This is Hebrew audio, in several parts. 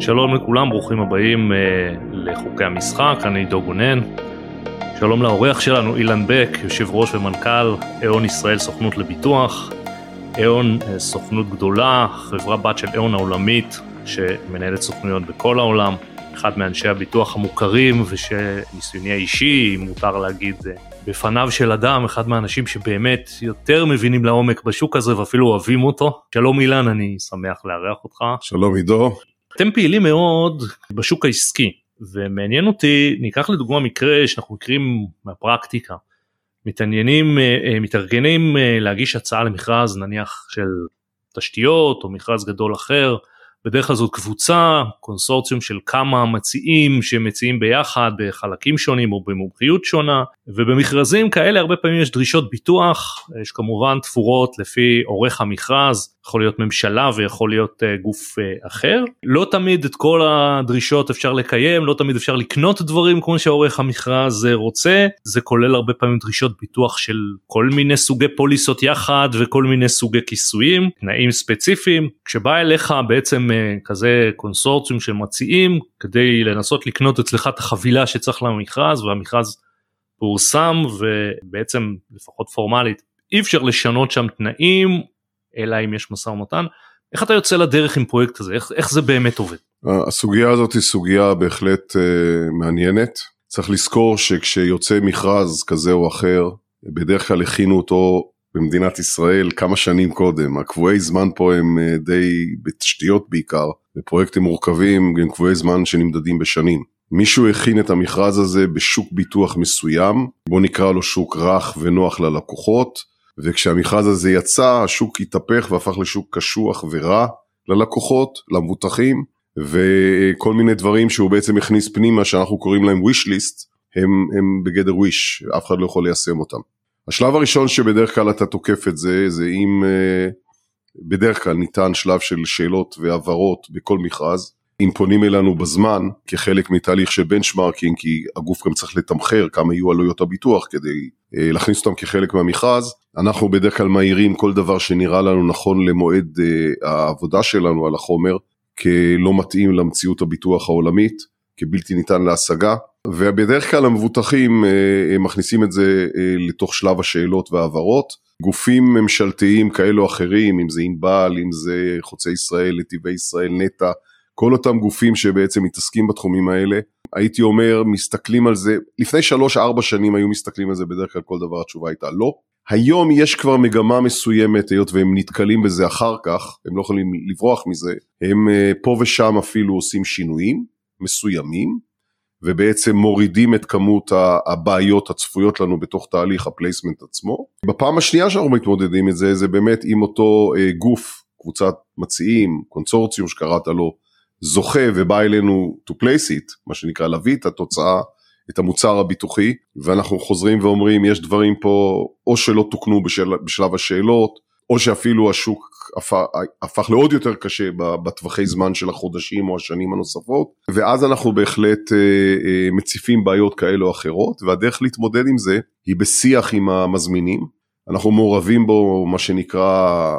שלום לכולם, ברוכים הבאים אה, לחוקי המשחק, אני דו גונן. שלום לאורח שלנו אילן בק, יושב ראש ומנכ"ל אהון ישראל סוכנות לביטוח. אהון אה, סוכנות גדולה, חברה בת של אהון העולמית, שמנהלת סוכנויות בכל העולם. אחד מאנשי הביטוח המוכרים ושניסיוני האישי, אם מותר להגיד, אה, בפניו של אדם, אחד מהאנשים שבאמת יותר מבינים לעומק בשוק הזה ואפילו אוהבים אותו. שלום אילן, אני שמח לארח אותך. שלום עידו. אתם פעילים מאוד בשוק העסקי ומעניין אותי ניקח לדוגמה מקרה שאנחנו מכירים מהפרקטיקה. מתעניינים אה, אה, מתארגנים אה, להגיש הצעה למכרז נניח של תשתיות או מכרז גדול אחר. בדרך כלל זאת קבוצה, קונסורציום של כמה מציעים שמציעים ביחד בחלקים שונים או במומחיות שונה, ובמכרזים כאלה הרבה פעמים יש דרישות ביטוח, יש כמובן תפורות לפי עורך המכרז, יכול להיות ממשלה ויכול להיות uh, גוף uh, אחר. לא תמיד את כל הדרישות אפשר לקיים, לא תמיד אפשר לקנות דברים כמו שעורך המכרז uh, רוצה, זה כולל הרבה פעמים דרישות ביטוח של כל מיני סוגי פוליסות יחד וכל מיני סוגי כיסויים, תנאים ספציפיים. כשבא אליך בעצם כזה קונסורציום של מציעים כדי לנסות לקנות אצלך את החבילה שצריך למכרז והמכרז פורסם ובעצם לפחות פורמלית אי אפשר לשנות שם תנאים אלא אם יש משא ומתן. איך אתה יוצא לדרך עם פרויקט הזה איך, איך זה באמת עובד? הסוגיה הזאת היא סוגיה בהחלט uh, מעניינת צריך לזכור שכשיוצא מכרז כזה או אחר בדרך כלל הכינו אותו במדינת ישראל כמה שנים קודם הקבועי זמן פה הם uh, די בתשתיות בעיקר בפרויקטים מורכבים הם קבועי זמן שנמדדים בשנים. מישהו הכין את המכרז הזה בשוק ביטוח מסוים בוא נקרא לו שוק רך ונוח ללקוחות וכשהמכרז הזה יצא השוק התהפך והפך לשוק קשוח ורע ללקוחות, למבוטחים וכל מיני דברים שהוא בעצם הכניס פנימה שאנחנו קוראים להם wish list הם, הם בגדר wish, אף אחד לא יכול ליישם אותם. השלב הראשון שבדרך כלל אתה תוקף את זה זה אם uh, בדרך כלל ניתן שלב של שאלות והבהרות בכל מכרז אם פונים אלינו בזמן כחלק מתהליך של בנצ'מרקינג כי הגוף גם צריך לתמחר כמה יהיו עלויות הביטוח כדי אה, להכניס אותם כחלק מהמכרז אנחנו בדרך כלל מהירים כל דבר שנראה לנו נכון למועד אה, העבודה שלנו על החומר כלא מתאים למציאות הביטוח העולמית כבלתי ניתן להשגה ובדרך כלל המבוטחים אה, מכניסים את זה לתוך שלב השאלות וההבהרות. גופים ממשלתיים כאלו או אחרים אם זה ענבל אם זה חוצה ישראל נתיבי ישראל נטע כל אותם גופים שבעצם מתעסקים בתחומים האלה, הייתי אומר מסתכלים על זה, לפני 3-4 שנים היו מסתכלים על זה בדרך כלל כל דבר התשובה הייתה לא. היום יש כבר מגמה מסוימת היות והם נתקלים בזה אחר כך, הם לא יכולים לברוח מזה, הם אה, פה ושם אפילו עושים שינויים מסוימים ובעצם מורידים את כמות הבעיות הצפויות לנו בתוך תהליך ה placement עצמו. בפעם השנייה שאנחנו מתמודדים את זה, זה באמת עם אותו אה, גוף, קבוצת מציעים, קונסורציום שקראת לו, זוכה ובא אלינו to place it, מה שנקרא להביא את התוצאה, את המוצר הביטוחי, ואנחנו חוזרים ואומרים יש דברים פה או שלא תוקנו בשל, בשלב השאלות, או שאפילו השוק הפך, הפך לעוד יותר קשה בטווחי זמן של החודשים או השנים הנוספות, ואז אנחנו בהחלט אה, אה, מציפים בעיות כאלה או אחרות, והדרך להתמודד עם זה היא בשיח עם המזמינים, אנחנו מעורבים בו מה שנקרא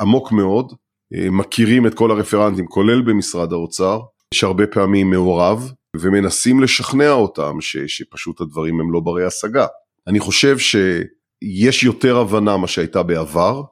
עמוק מאוד, מכירים את כל הרפרנטים כולל במשרד האוצר שהרבה פעמים מעורב ומנסים לשכנע אותם ש, שפשוט הדברים הם לא ברי השגה. אני חושב שיש יותר הבנה מה שהייתה בעבר,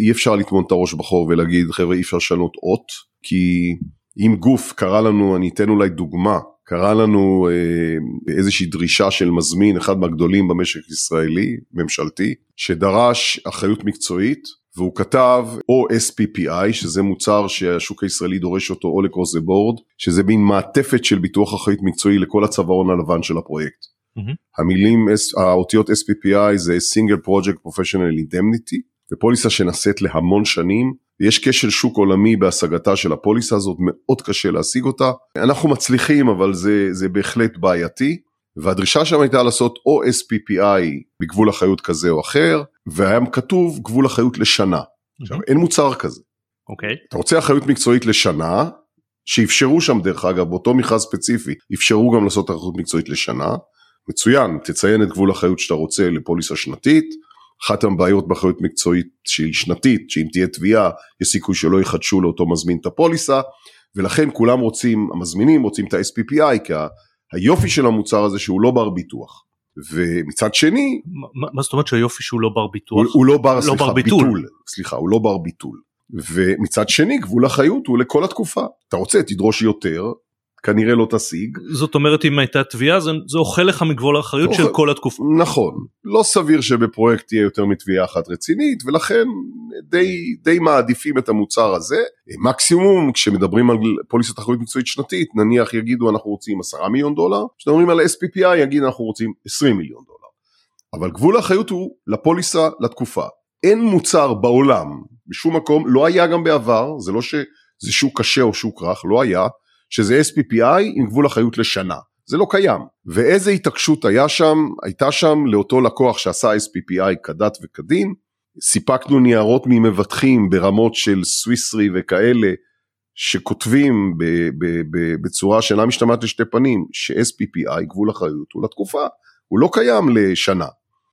אי אפשר לטמון את הראש בחור ולהגיד חבר'ה אי אפשר לשנות אות כי אם גוף קרא לנו אני אתן אולי דוגמה קרא לנו אה, איזושהי דרישה של מזמין אחד מהגדולים במשק הישראלי ממשלתי שדרש אחריות מקצועית והוא כתב או SPPI שזה מוצר שהשוק הישראלי דורש אותו או לקרוס the board שזה מין מעטפת של ביטוח אחריות מקצועי לכל הצווארון הלבן של הפרויקט. Mm-hmm. המילים האותיות SPPI זה single project professional indemnity זה פוליסה שנעשית להמון שנים ויש כשל שוק עולמי בהשגתה של הפוליסה הזאת מאוד קשה להשיג אותה אנחנו מצליחים אבל זה, זה בהחלט בעייתי והדרישה שם הייתה לעשות או SPPI בגבול אחריות כזה או אחר והיה כתוב גבול אחריות לשנה. עכשיו אין מוצר כזה. אוקיי. אתה רוצה אחריות מקצועית לשנה שאפשרו שם דרך אגב באותו מכרז ספציפי אפשרו גם לעשות אחריות מקצועית לשנה. מצוין תציין את גבול אחריות שאתה רוצה לפוליסה שנתית. אחת הבעיות באחריות מקצועית שהיא שנתית שאם תהיה תביעה יש סיכוי שלא יחדשו לאותו מזמין את הפוליסה ולכן כולם רוצים, המזמינים רוצים את ה-SPPI, כי היופי של המוצר הזה שהוא לא בר ביטוח. ומצד שני... מה, מה זאת אומרת שהיופי שהוא לא בר ביטוח? הוא, הוא לא בר, לא סליחה, בר ביטול. ביטול. סליחה, הוא לא בר ביטול. ומצד שני גבול החיות הוא לכל התקופה. אתה רוצה, תדרוש יותר, כנראה לא תשיג. זאת אומרת אם הייתה תביעה זה, זה אוכל לך מגבול האחריות אוכל... של כל התקופה. נכון, לא סביר שבפרויקט תהיה יותר מתביעה אחת רצינית ולכן די, די מעדיפים את המוצר הזה. מקסימום כשמדברים על פוליסת אחריות מקצועית שנתית נניח יגידו אנחנו רוצים 10 מיליון דולר, כשמדברים על SPPI יגיד אנחנו רוצים 20 מיליון דולר. אבל גבול האחריות הוא לפוליסה לתקופה. אין מוצר בעולם בשום מקום, לא היה גם בעבר, זה לא שזה שוק קשה או שוק רך, לא היה. שזה SPPI עם גבול אחריות לשנה. זה לא קיים. ואיזה התעקשות היה שם, הייתה שם לאותו לקוח שעשה SPPI כדת וכדין, סיפקנו ניירות ממבטחים ברמות של סוויסרי וכאלה, שכותבים ב, ב, ב, בצורה שאינה משתמעת לשתי פנים, ש-SPPI, גבול אחריות, הוא לתקופה, הוא לא קיים לשנה.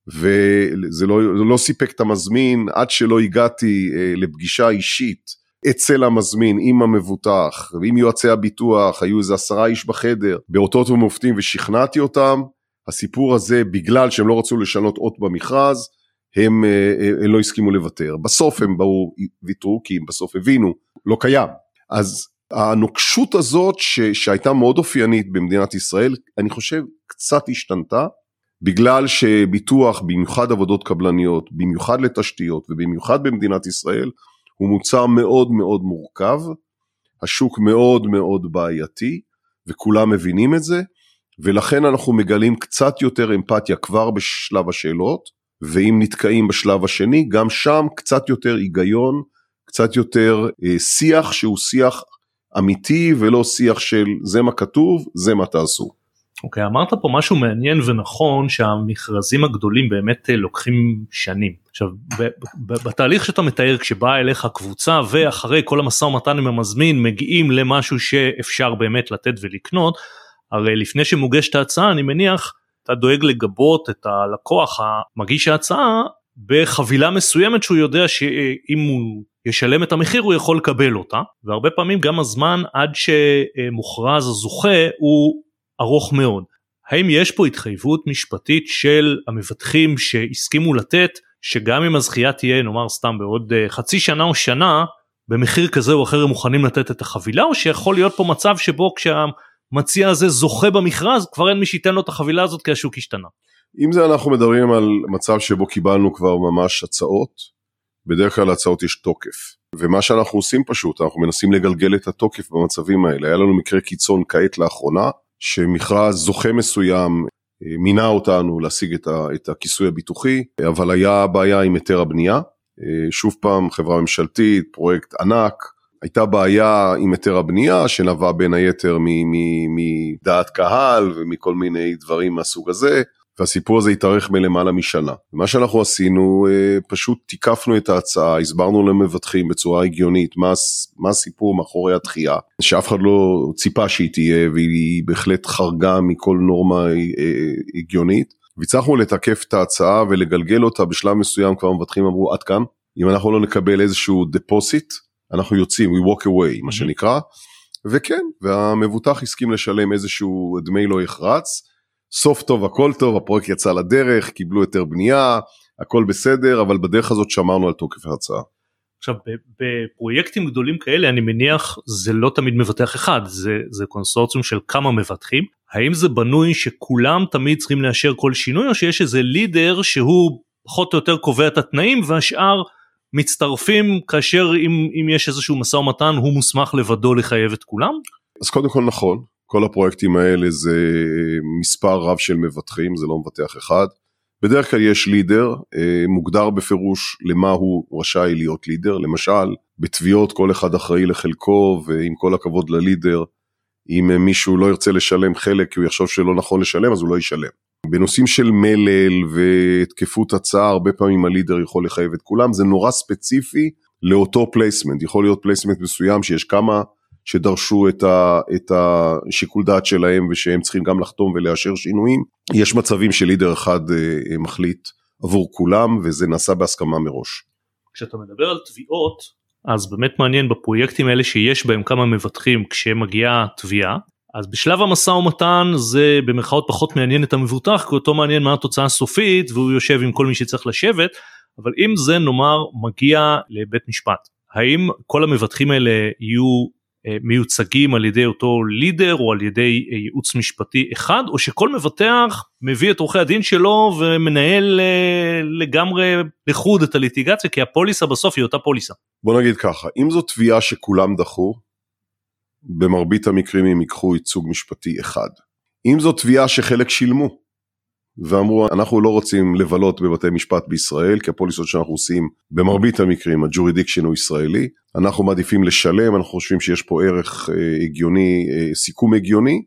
וזה לא, לא סיפק את המזמין עד שלא הגעתי אה, לפגישה אישית אצל המזמין עם המבוטח ועם יועצי הביטוח היו איזה עשרה איש בחדר באותות ומופתים ושכנעתי אותם. הסיפור הזה בגלל שהם לא רצו לשנות אות במכרז הם, אה, אה, הם לא הסכימו לוותר. בסוף הם באו ויתרו כי הם בסוף הבינו לא קיים. אז הנוקשות הזאת ש, שהייתה מאוד אופיינית במדינת ישראל אני חושב קצת השתנתה בגלל שביטוח במיוחד עבודות קבלניות במיוחד לתשתיות ובמיוחד במדינת ישראל הוא מוצר מאוד מאוד מורכב, השוק מאוד מאוד בעייתי וכולם מבינים את זה ולכן אנחנו מגלים קצת יותר אמפתיה כבר בשלב השאלות ואם נתקעים בשלב השני גם שם קצת יותר היגיון, קצת יותר אה, שיח שהוא שיח אמיתי ולא שיח של זה מה כתוב, זה מה תעשו. אוקיי, אמרת פה משהו מעניין ונכון שהמכרזים הגדולים באמת אה, לוקחים שנים. עכשיו, בתהליך שאתה מתאר כשבאה אליך קבוצה ואחרי כל המשא ומתן עם המזמין מגיעים למשהו שאפשר באמת לתת ולקנות, הרי לפני שמוגשת ההצעה אני מניח אתה דואג לגבות את הלקוח המגיש ההצעה בחבילה מסוימת שהוא יודע שאם הוא ישלם את המחיר הוא יכול לקבל אותה והרבה פעמים גם הזמן עד שמוכרז הזוכה הוא ארוך מאוד. האם יש פה התחייבות משפטית של המבטחים שהסכימו לתת שגם אם הזכייה תהיה נאמר סתם בעוד uh, חצי שנה או שנה במחיר כזה או אחר הם מוכנים לתת את החבילה או שיכול להיות פה מצב שבו כשהמציע הזה זוכה במכרז כבר אין מי שייתן לו את החבילה הזאת כי השוק השתנה. אם זה אנחנו מדברים על מצב שבו קיבלנו כבר ממש הצעות בדרך כלל להצעות יש תוקף ומה שאנחנו עושים פשוט אנחנו מנסים לגלגל את התוקף במצבים האלה היה לנו מקרה קיצון כעת לאחרונה שמכרז זוכה מסוים אה, מינה אותנו להשיג את הכיסוי הביטוחי, אבל היה בעיה עם היתר הבנייה. אה, שוב פעם, חברה ממשלתית, פרויקט ענק, הייתה בעיה עם היתר הבנייה שנבע בין היתר מדעת קהל ומכל מיני דברים מהסוג הזה. והסיפור הזה התארך מלמעלה משנה. מה שאנחנו עשינו, אה, פשוט תיקפנו את ההצעה, הסברנו למבטחים בצורה הגיונית מה, מה הסיפור מאחורי התחייה, שאף אחד לא ציפה שהיא תהיה והיא בהחלט חרגה מכל נורמה אה, הגיונית. והצלחנו לתקף את ההצעה ולגלגל אותה בשלב מסוים כבר המבטחים אמרו עד כאן, אם אנחנו לא נקבל איזשהו דפוסיט, אנחנו יוצאים, we walk away מה שנקרא, וכן, והמבוטח הסכים לשלם איזשהו דמי לא יחרץ. סוף טוב הכל טוב הפרויקט יצא לדרך קיבלו יותר בנייה הכל בסדר אבל בדרך הזאת שמרנו על תוקף ההצעה. עכשיו בפרויקטים גדולים כאלה אני מניח זה לא תמיד מבטח אחד זה זה קונסורציום של כמה מבטחים האם זה בנוי שכולם תמיד צריכים לאשר כל שינוי או שיש איזה לידר שהוא פחות או יותר קובע את התנאים והשאר מצטרפים כאשר אם, אם יש איזשהו משא ומתן הוא מוסמך לבדו לחייב את כולם? אז קודם כל נכון כל הפרויקטים האלה זה מספר רב של מבטחים, זה לא מבטח אחד. בדרך כלל יש לידר, אה, מוגדר בפירוש למה הוא רשאי להיות לידר, למשל בתביעות כל אחד אחראי לחלקו ועם כל הכבוד ללידר, אם מישהו לא ירצה לשלם חלק כי הוא יחשוב שלא נכון לשלם אז הוא לא ישלם. בנושאים של מלל ותקפות הצעה הרבה פעמים הלידר יכול לחייב את כולם, זה נורא ספציפי לאותו placement, יכול להיות placement מסוים שיש כמה שדרשו את, ה, את השיקול דעת שלהם ושהם צריכים גם לחתום ולאשר שינויים. יש מצבים ש leader אחד אה, מחליט עבור כולם וזה נעשה בהסכמה מראש. כשאתה מדבר על תביעות, אז באמת מעניין בפרויקטים האלה שיש בהם כמה מבטחים כשמגיעה תביעה אז בשלב המשא ומתן זה במרכאות פחות מעניין את המבוטח כי אותו מעניין מה התוצאה הסופית והוא יושב עם כל מי שצריך לשבת אבל אם זה נאמר מגיע לבית משפט האם כל המבטחים האלה יהיו אה, מיוצגים על ידי אותו לידר או על ידי אה, ייעוץ משפטי אחד או שכל מבטח מביא את עורכי הדין שלו ומנהל אה, לגמרי לחוד את הליטיגציה כי הפוליסה בסוף היא אותה פוליסה. בוא נגיד ככה אם זו תביעה שכולם דחו במרבית המקרים הם ייקחו ייצוג משפטי אחד. אם זו תביעה שחלק שילמו ואמרו אנחנו לא רוצים לבלות בבתי משפט בישראל כי הפוליסות שאנחנו עושים במרבית המקרים ה jurisdiction הוא ישראלי. אנחנו מעדיפים לשלם אנחנו חושבים שיש פה ערך אה, הגיוני אה, סיכום הגיוני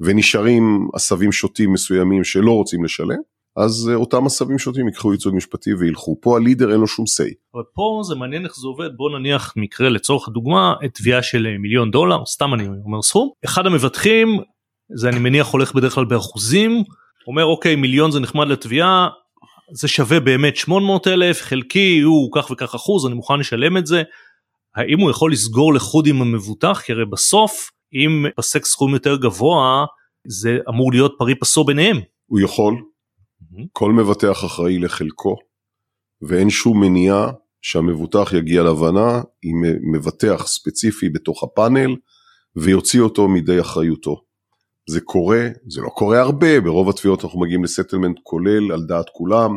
ונשארים עשבים שוטים מסוימים שלא רוצים לשלם. אז אה, אותם עשבים שוטים ייקחו ייצוג משפטי וילכו. פה ה leader אין לו שום say. אבל פה זה מעניין איך זה עובד. בוא נניח מקרה לצורך הדוגמה את תביעה של מיליון דולר סתם אני אומר סכום. אחד המבטחים זה אני מניח הולך בדרך כלל באחוזים אומר אוקיי מיליון זה נחמד לתביעה זה שווה באמת 800 אלף חלקי הוא כך וכך אחוז אני מוכן לשלם את זה. האם הוא יכול לסגור לחוד עם המבוטח כי הרי בסוף אם פסק סכום יותר גבוה זה אמור להיות פרי פסו ביניהם. הוא יכול, mm-hmm. כל מבטח אחראי לחלקו ואין שום מניעה שהמבוטח יגיע להבנה עם מבטח ספציפי בתוך הפאנל ויוציא אותו מידי אחריותו. זה קורה, זה לא קורה הרבה, ברוב התביעות אנחנו מגיעים לסטלמנט כולל על דעת כולם,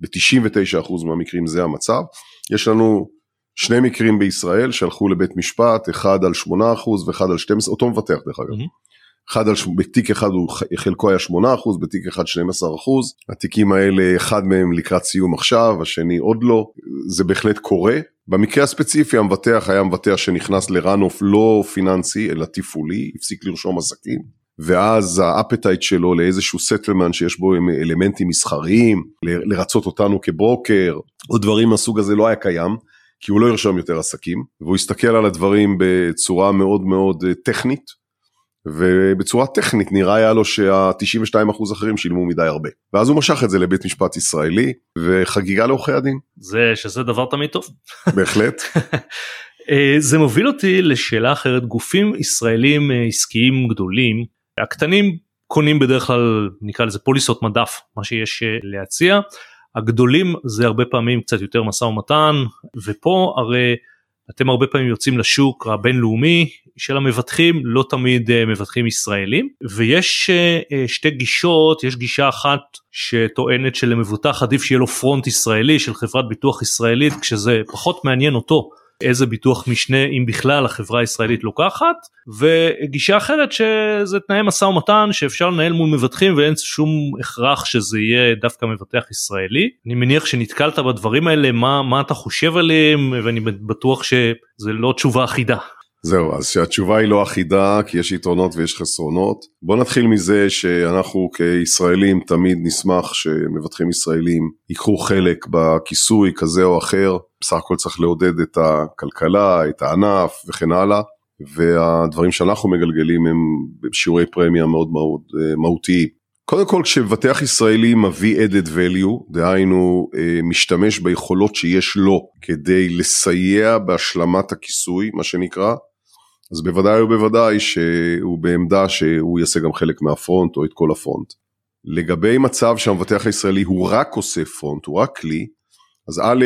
ב-99% מהמקרים זה המצב. יש לנו שני מקרים בישראל שהלכו לבית משפט, אחד על 8% ואחד על 12, אותו מבטח דרך אגב. Mm-hmm. אחד על, בתיק אחד הוא חלקו היה 8%, בתיק אחד 12%, התיקים האלה אחד מהם לקראת סיום עכשיו, השני עוד לא, זה בהחלט קורה. במקרה הספציפי המבטח היה מבטח שנכנס לראנוף לא פיננסי אלא תפעולי, הפסיק לרשום עסקים. ואז האפטייט שלו לאיזשהו סטלמן שיש בו אלמנטים מסחריים, לרצות אותנו כברוקר, או דברים מהסוג הזה לא היה קיים, כי הוא לא ירשום יותר עסקים, והוא הסתכל על הדברים בצורה מאוד מאוד אה, טכנית, ובצורה טכנית נראה היה לו שה-92% אחרים שילמו מדי הרבה. ואז הוא משך את זה לבית משפט ישראלי, וחגיגה לעורכי הדין. זה שזה דבר תמיד טוב. בהחלט. אה, זה מוביל אותי לשאלה אחרת, גופים ישראלים אה, עסקיים גדולים הקטנים קונים בדרך כלל נקרא לזה פוליסות מדף מה שיש אה, להציע. הגדולים זה הרבה פעמים קצת יותר משא ומתן ופה הרי אתם הרבה פעמים יוצאים לשוק הבינלאומי של המבטחים לא תמיד אה, מבטחים ישראלים ויש אה, שתי גישות. יש גישה אחת שטוענת שלמבוטח עדיף שיהיה לו פרונט ישראלי של חברת ביטוח ישראלית כשזה פחות מעניין אותו איזה ביטוח משנה אם בכלל החברה הישראלית לוקחת וגישה אחרת שזה תנאי משא ומתן שאפשר לנהל מול מבטחים ואין שום הכרח שזה יהיה דווקא מבטח ישראלי. אני מניח שנתקלת בדברים האלה מה מה אתה חושב עליהם ואני בטוח שזה לא תשובה אחידה. זהו, אז שהתשובה היא לא אחידה, כי יש יתרונות ויש חסרונות. בוא נתחיל מזה שאנחנו כישראלים תמיד נשמח שמבטחים ישראלים ייקחו חלק בכיסוי כזה או אחר. בסך הכל צריך לעודד את הכלכלה, את הענף וכן הלאה. והדברים שאנחנו מגלגלים הם בשיעורי פרמיה מאוד מאוד אה, מהותיים. קודם כל כשמבטח ישראלי מביא added value, דהיינו אה, משתמש ביכולות שיש לו כדי לסייע בהשלמת הכיסוי, מה שנקרא, אז בוודאי ובוודאי שהוא בעמדה שהוא יעשה גם חלק מהפרונט או את כל הפרונט. לגבי מצב שהמבטח הישראלי הוא רק עושה פרונט, הוא רק כלי, אז א',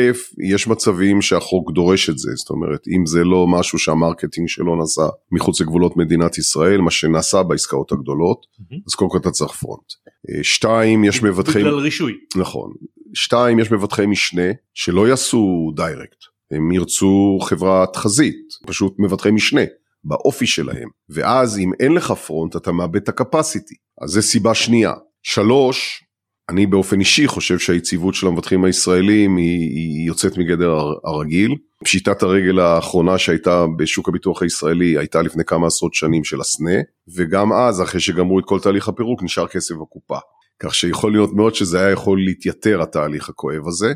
יש מצבים שהחוק דורש את זה, זאת אומרת, אם זה לא משהו שה marketing שלו נעשה מחוץ לגבולות מדינת ישראל, מה שנעשה בעסקאות הגדולות, mm-hmm. אז קודם כל אתה צריך front. אה, שתיים, יש מבטחי... בגלל רישוי. נכון. שתיים, יש מבטחי משנה שלא יעשו direct, הם ירצו חברת חזית, פשוט מבטחי משנה. באופי שלהם, ואז אם אין לך front אתה מאבד את ה capacity, אז זה סיבה שנייה. שלוש, אני באופן אישי חושב שהיציבות של המבטחים הישראלים היא, היא יוצאת מגדר הרגיל. פשיטת הרגל האחרונה שהייתה בשוק הביטוח הישראלי הייתה לפני כמה עשרות שנים של הסנה, וגם אז אחרי שגמרו את כל תהליך הפירוק נשאר כסף בקופה. כך שיכול להיות מאוד שזה היה יכול להתייתר התהליך הכואב הזה.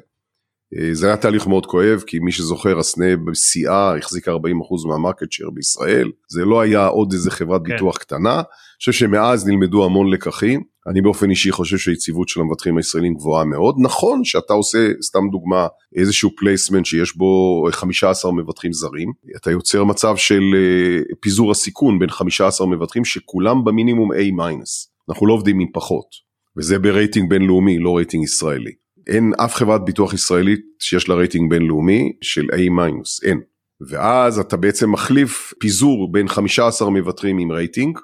אה, זה היה תהליך מאוד כואב, כי מי שזוכר, הסנה בשיאה החזיקה 40% מהמרקט שייר בישראל, זה לא היה עוד איזה חברת כן. ביטוח קטנה, אני חושב שמאז נלמדו המון לקחים, אני באופן אישי חושב שהיציבות של המבטחים הישראלים גבוהה מאוד, נכון שאתה עושה, סתם דוגמה, איזשהו placement שיש בו 15 מבטחים זרים, אתה יוצר מצב של אה, פיזור הסיכון בין 15 מבטחים שכולם במינימום A-, אנחנו לא עובדים עם פחות, וזה ברייטינג בינלאומי, לא רייטינג ישראלי. אין אף חברת ביטוח ישראלית שיש לה רייטינג בינלאומי של A מינוס, אין. ואז אתה בעצם מחליף פיזור בין 15 מבטחים עם רייטינג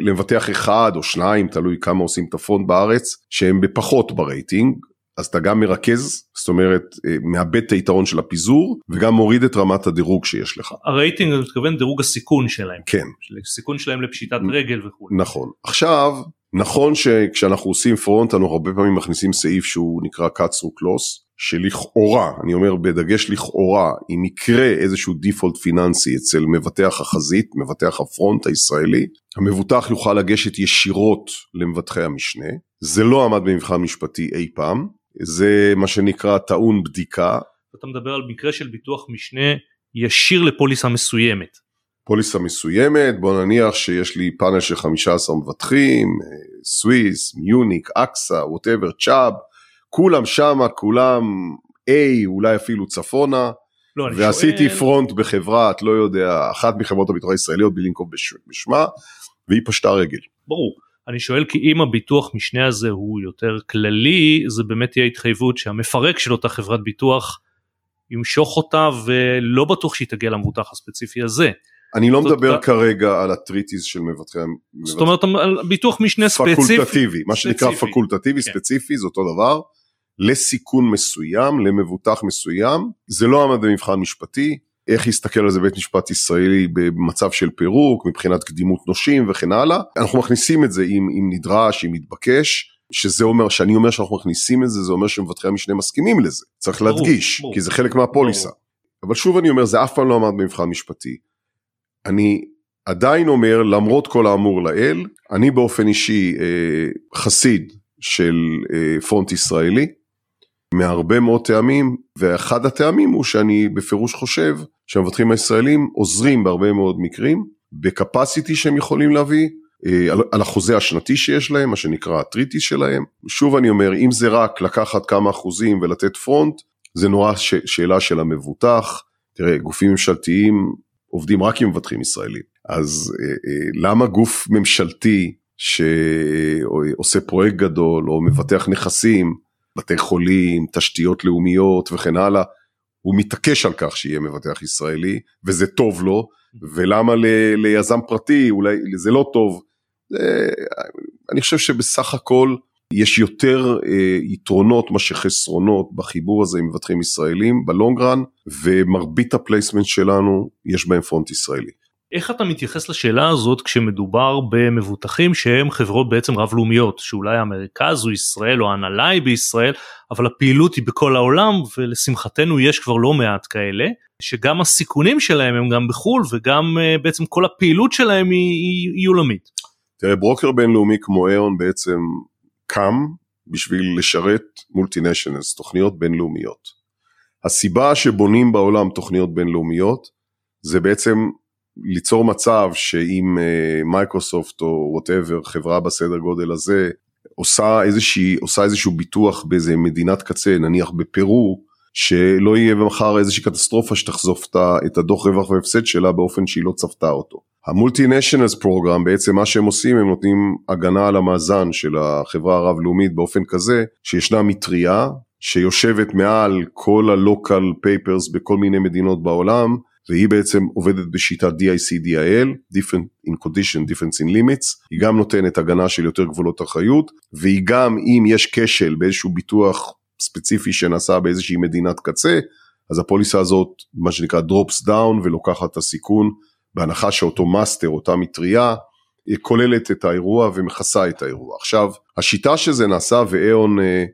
למבטח אחד או שניים, תלוי כמה עושים את ה front בארץ, שהם בפחות ברייטינג, אז אתה גם מרכז, זאת אומרת, אה, מאבד את היתרון של הפיזור, וגם מוריד את רמת הדירוג שיש לך. הרייטינג, אתה מתכוון דירוג הסיכון שלהם. כן. סיכון שלהם לפשיטת רגל וכו'. נכון. עכשיו, נכון שכשאנחנו עושים פרונט אנחנו הרבה פעמים מכניסים סעיף שהוא נקרא cut through clause שלכאורה אני אומר בדגש לכאורה אם יקרה איזשהו default פיננסי אצל מבטח החזית מבטח הפרונט הישראלי המבוטח יוכל לגשת ישירות למבטחי המשנה זה לא עמד במבחן משפטי אי פעם זה מה שנקרא טעון בדיקה. אתה מדבר על מקרה של ביטוח משנה ישיר לפוליסה מסוימת. פוליסה מסוימת, בוא נניח שיש לי פאנל של 15 מבטחים, סוויס, מיוניק, אקסה, whatever, צ'אב, כולם שמה, כולם A, אולי אפילו צפונה, לא, ועשיתי שואל... פרונט בחברה, את לא יודע, אחת מחברות הביטוח הישראליות בלי לנקוב בשמה, והיא פשטה רגל. ברור. אני שואל כי אם הביטוח משנה הזה הוא יותר כללי, זה באמת תהיה התחייבות שהמפרק של אותה חברת ביטוח ימשוך אותה ולא בטוח שהיא תגיע למבוטח הספציפי הזה. אני לא מדבר כרגע על הטריטיז של מבטחי... זאת אומרת על ביטוח משנה ספציפי. פקולטטיבי, מה שנקרא פקולטטיבי כן. ספציפי זה אותו דבר. לסיכון מסוים, למבוטח מסוים, זה לא עמד במבחן משפטי, איך יסתכל על זה בית משפט ישראלי במצב של פירוק, מבחינת קדימות נושים וכן הלאה. אנחנו מכניסים את זה אם, אם נדרש, אם מתבקש, שזה אומר, שאני אומר שאנחנו מכניסים את זה, זה אומר שמבטחי המשנה מסכימים לזה. צריך ברור, להדגיש, ברור. כי זה חלק מהפוליסה. ברור. אבל שוב אני אומר, זה אף פעם לא עמד במבחן משפטי. אני עדיין אומר, למרות כל האמור לעיל, אני באופן אישי אה, חסיד של אה, פונט ישראלי, מהרבה מאוד טעמים, ואחד הטעמים הוא שאני בפירוש חושב שהמבטחים הישראלים עוזרים בהרבה מאוד מקרים, ב capacity שהם יכולים להביא, אה, על, על החוזה השנתי שיש להם, מה שנקרא ה treaties שלהם. שוב אני אומר, אם זה רק לקחת כמה אחוזים ולתת פרונט, זה נורא ש, שאלה של המבוטח. תראה, גופים ממשלתיים עובדים רק עם מבטחים ישראלים. אז אה, אה, למה גוף ממשלתי שעושה פרויקט גדול או מבטח נכסים, בתי חולים, תשתיות לאומיות וכן הלאה, הוא מתעקש על כך שיהיה מבטח ישראלי וזה טוב לו, ולמה ל, ליזם פרטי אולי זה לא טוב. זה, אני חושב שבסך הכל יש יותר אה, יתרונות מאשר חסרונות בחיבור הזה עם מבטחים ישראלים ב long run ומרבית ה placement שלנו יש בהם פרונט ישראלי. איך אתה מתייחס לשאלה הזאת כשמדובר במבוטחים שהם חברות בעצם רב לאומיות שאולי המרכז הוא ישראל או ההנהלה היא בישראל אבל הפעילות היא בכל העולם ולשמחתנו יש כבר לא מעט כאלה שגם הסיכונים שלהם הם גם בחו"ל וגם uh, בעצם כל הפעילות שלהם היא, היא, היא עולמית. תראה ברוקר בינלאומי כמו Aon בעצם קם בשביל לשרת multinationals, תוכניות בינלאומיות. הסיבה שבונים בעולם תוכניות בינלאומיות זה בעצם ליצור מצב שאם מייקרוסופט uh, או whatever, חברה בסדר גודל הזה, עושה, איזושהי, עושה איזשהו ביטוח באיזה מדינת קצה, נניח בפרו, שלא יהיה מחר איזושהי קטסטרופה שתחשוף את הדוח רווח והפסד שלה באופן שהיא לא צפתה אותו. ה multinationals program בעצם מה שהם עושים הם נותנים הגנה על המאזן של החברה הרב-לאומית באופן כזה שישנה מטריה שיושבת מעל כל ה local papers בכל מיני מדינות בעולם והיא בעצם עובדת בשיטת DIC-DIL, Difference in Condition, Difference in Limits, היא גם נותנת הגנה של יותר גבולות אחריות והיא גם אם יש כשל באיזשהו ביטוח ספציפי שנעשה באיזושהי מדינת קצה אז הפוליסה הזאת מה שנקרא drops down ולוקחת את הסיכון בהנחה שאותו master, אותה מטריה, כוללת את האירוע ומכסה את האירוע. עכשיו, השיטה שזה נעשה ו Aon, אה,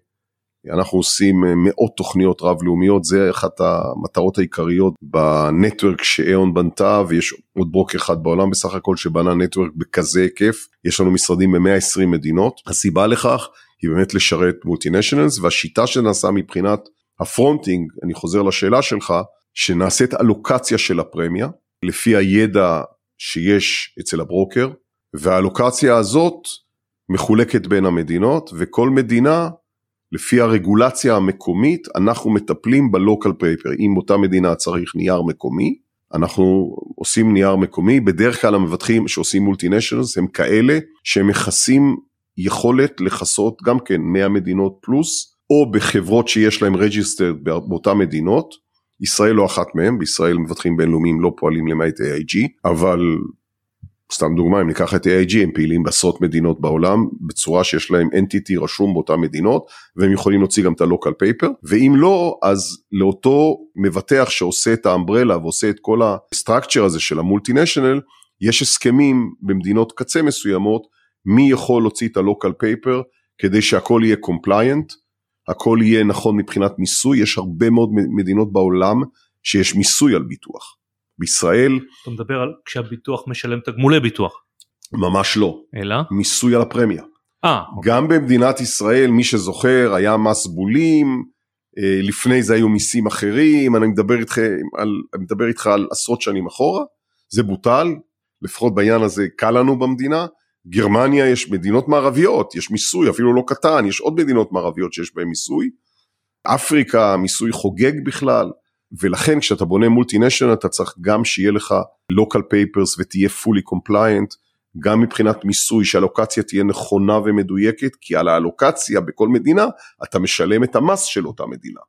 אנחנו עושים אה, מאות תוכניות רב-לאומיות, זה אחת המטרות העיקריות ב network ש Aon בנתה, ויש עוד ברוקר אחד בעולם בסך הכל שבנה network בכזה היקף, יש לנו משרדים ב-120 מדינות, הסיבה לכך היא באמת לשרת multinationals, והשיטה שנעשה מבחינת ה fronting, אני חוזר לשאלה שלך, שנעשית allocation של הפרמיה לפי הידע שיש אצל הברוקר, וה allocation הזאת מחולקת בין המדינות, וכל מדינה, לפי הרגולציה המקומית, אנחנו מטפלים ב local paper. אם אותה מדינה צריך נייר מקומי, אנחנו עושים נייר מקומי, בדרך כלל המבטחים שעושים multinationals הם כאלה שהם מכסים יכולת לכסות גם כן 100 מדינות פלוס, או בחברות שיש להם registered באותן מדינות, ישראל לא אחת מהם, בישראל מבטחים בינלאומיים לא פועלים למעט AIG, אבל סתם דוגמה, אם ניקח את AIG, הם פעילים בעשרות מדינות בעולם, בצורה שיש להם entity רשום באותן מדינות, והם יכולים להוציא גם את ה-local paper, ואם לא, אז לאותו מבטח שעושה את ה umbrella ועושה את כל ה-structure הזה של ה multinational, יש הסכמים במדינות קצה מסוימות, מי יכול להוציא את ה-local paper, כדי שהכל יהיה compliant, הכל יהיה נכון מבחינת מיסוי, יש הרבה מאוד מדינות בעולם שיש מיסוי על ביטוח. בישראל... אתה מדבר על כשהביטוח משלם תגמולי ביטוח. ממש לא. אלא? מיסוי על הפרמיה. אה. אוקיי. גם במדינת ישראל, מי שזוכר, היה מס בולים, אה, לפני זה היו מיסים אחרים, אני מדבר איתך על, אני מדבר איתך על עשרות שנים אחורה, זה בוטל, לפחות בעניין הזה קל לנו במדינה. גרמניה יש מדינות מערביות, יש מיסוי, אפילו לא קטן, יש עוד מדינות מערביות שיש בהן מיסוי. אפריקה, מיסוי חוגג בכלל. ולכן כשאתה בונה מולטינשיונל אתה צריך גם שיהיה לך local papers ותהיה fully compliant, גם מבחינת מיסוי שהלוקציה תהיה נכונה ומדויקת, כי על האלוקציה בכל מדינה אתה משלם את המס של אותה מדינה.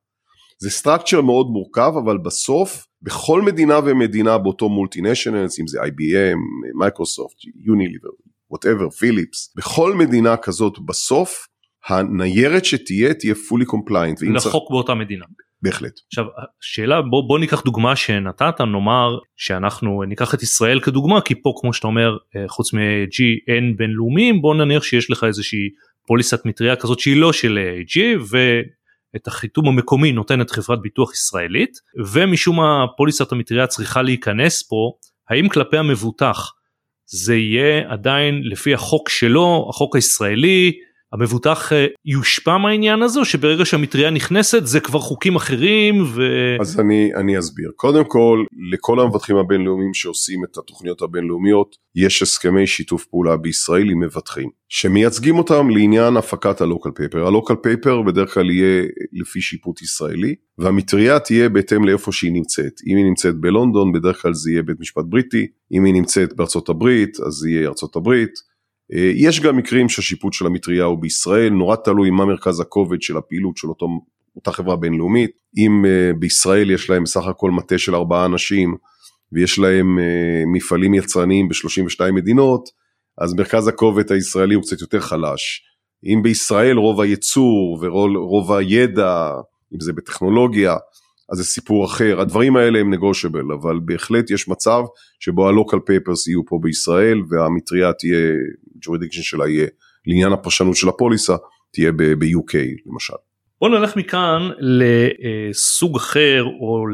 זה structure מאוד מורכב, אבל בסוף בכל מדינה ומדינה באותו מולטינשיונל, אם זה IBM, מייקרוסופט, יוניליבר, whatever, פיליפס, בכל מדינה כזאת בסוף הניירת שתהיה תהיה fully compliant. לחוק צריך... באותה מדינה. בהחלט. עכשיו שאלה בוא בוא ניקח דוגמה שנתת נאמר שאנחנו ניקח את ישראל כדוגמה כי פה כמו שאתה אומר אה, חוץ מ-G אין בינלאומיים בוא נניח שיש לך איזושהי פוליסת מטריה כזאת שהיא לא של G ואת החיתום המקומי נותנת חברת ביטוח ישראלית ומשום מה פוליסת המטריה צריכה להיכנס פה האם כלפי המבוטח זה יהיה עדיין לפי החוק שלו החוק הישראלי המבוטח אה, יושפע מהעניין הזה שברגע שהמטריה נכנסת זה כבר חוקים אחרים ו... אז אני, אני אסביר. קודם כל, לכל המבטחים הבינלאומיים שעושים את התוכניות הבינלאומיות, יש הסכמי שיתוף פעולה בישראל עם מבטחים, שמייצגים אותם לעניין הפקת הלוקל פייפר. הלוקל פייפר בדרך כלל יהיה לפי שיפוט ישראלי, והמטריה תהיה בהתאם לאיפה שהיא נמצאת. אם היא נמצאת בלונדון, בדרך כלל זה יהיה בית משפט בריטי, אם היא נמצאת בארצות הברית, אז זה יהיה ארצות הברית. אה, יש גם מקרים שהשיפוט של המטריה הוא בישראל, נורא תלוי מה מרכז הכובד של הפעילות של אותו, אותה חברה בינלאומית. אם uh, בישראל יש להם סך הכל מטה של ארבעה אנשים ויש להם uh, מפעלים יצרניים ב-32 מדינות, אז מרכז הכובד הישראלי הוא קצת יותר חלש. אם בישראל רוב הייצור ורוב הידע, אם זה בטכנולוגיה, אז זה סיפור אחר. הדברים האלה הם נגושבל, אבל בהחלט יש מצב שבו ה-local papers יהיו פה בישראל והמטריה תהיה, jurisdiction שלה יהיה, לעניין הפרשנות של הפוליסה, תהיה ב-UK למשל. בוא נלך מכאן לסוג אחר או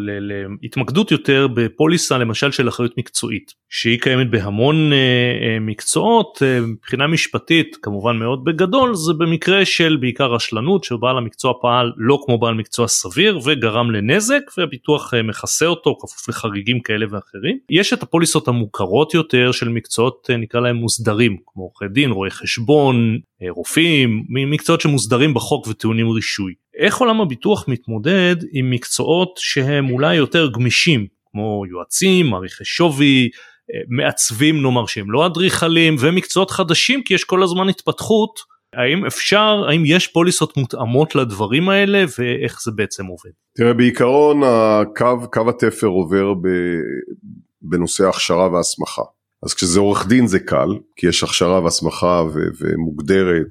להתמקדות יותר בפוליסה למשל של אחריות מקצועית שהיא קיימת בהמון אה, אה, מקצועות אה, מבחינה משפטית כמובן מאוד בגדול זה במקרה של בעיקר רשלנות שבעל המקצוע פעל לא כמו בעל מקצוע סביר וגרם לנזק והביטוח מכסה אותו כפוף לחריגים כאלה ואחרים. יש את הפוליסות המוכרות יותר של מקצועות נקרא להם מוסדרים כמו עורכי דין רואי חשבון רופאים מקצועות שמוסדרים בחוק וטעונים רישוי. איך עולם הביטוח מתמודד עם מקצועות שהם אולי יותר גמישים כמו יועצים, מעריכי שווי, אה, מעצבים נאמר שהם לא אדריכלים ומקצועות חדשים כי יש כל הזמן התפתחות האם אפשר האם יש פוליסות מותאמות לדברים האלה ואיך זה בעצם עובד. תראה בעיקרון הקו קו התפר עובר ב, בנושא הכשרה והסמכה אז כשזה עורך דין זה קל כי יש הכשרה והסמכה ומוגדרת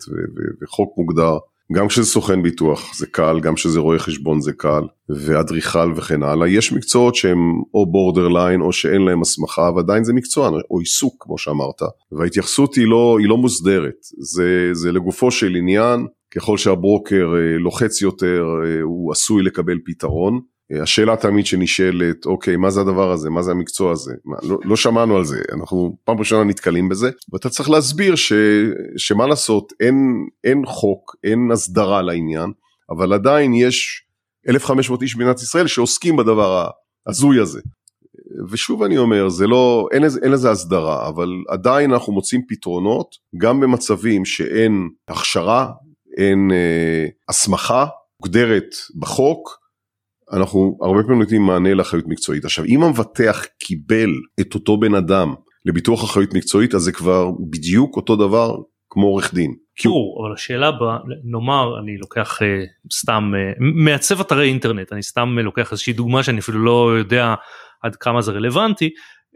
וחוק מוגדר גם כשזה סוכן ביטוח זה קל, גם כשזה רואה חשבון זה קל, ואדריכל וכן הלאה. יש מקצועות שהם או בורדרליין או שאין להם הסמכה, ועדיין זה מקצוע, או עיסוק כמו שאמרת. וההתייחסות היא לא, היא לא מוסדרת, זה, זה לגופו של עניין, ככל שהברוקר אה, לוחץ יותר, אה, הוא עשוי לקבל פתרון. השאלה תמיד שנשאלת, אוקיי, מה זה הדבר הזה? מה זה המקצוע הזה? מה, לא, לא שמענו על זה, אנחנו פעם ראשונה נתקלים בזה, ואתה צריך להסביר ש, שמה לעשות, אין, אין חוק, אין הסדרה לעניין, אבל עדיין יש 1,500 איש במדינת ישראל שעוסקים בדבר ההזוי הזה. ושוב אני אומר, זה לא, אין, אין לזה הסדרה, אבל עדיין אנחנו מוצאים פתרונות, גם במצבים שאין הכשרה, אין אה, הסמכה מוגדרת בחוק, אנחנו הרבה פעמים נותנים מענה לאחריות מקצועית. עכשיו, אם המבטח קיבל את אותו בן אדם לביטוח אחריות מקצועית, אז זה כבר בדיוק אותו דבר כמו עורך דין. ברור, אבל השאלה בה, נאמר אני לוקח אה, סתם אה, מעצב אתרי אינטרנט, אני סתם לוקח איזושהי דוגמה שאני אפילו לא יודע עד כמה זה רלוונטי,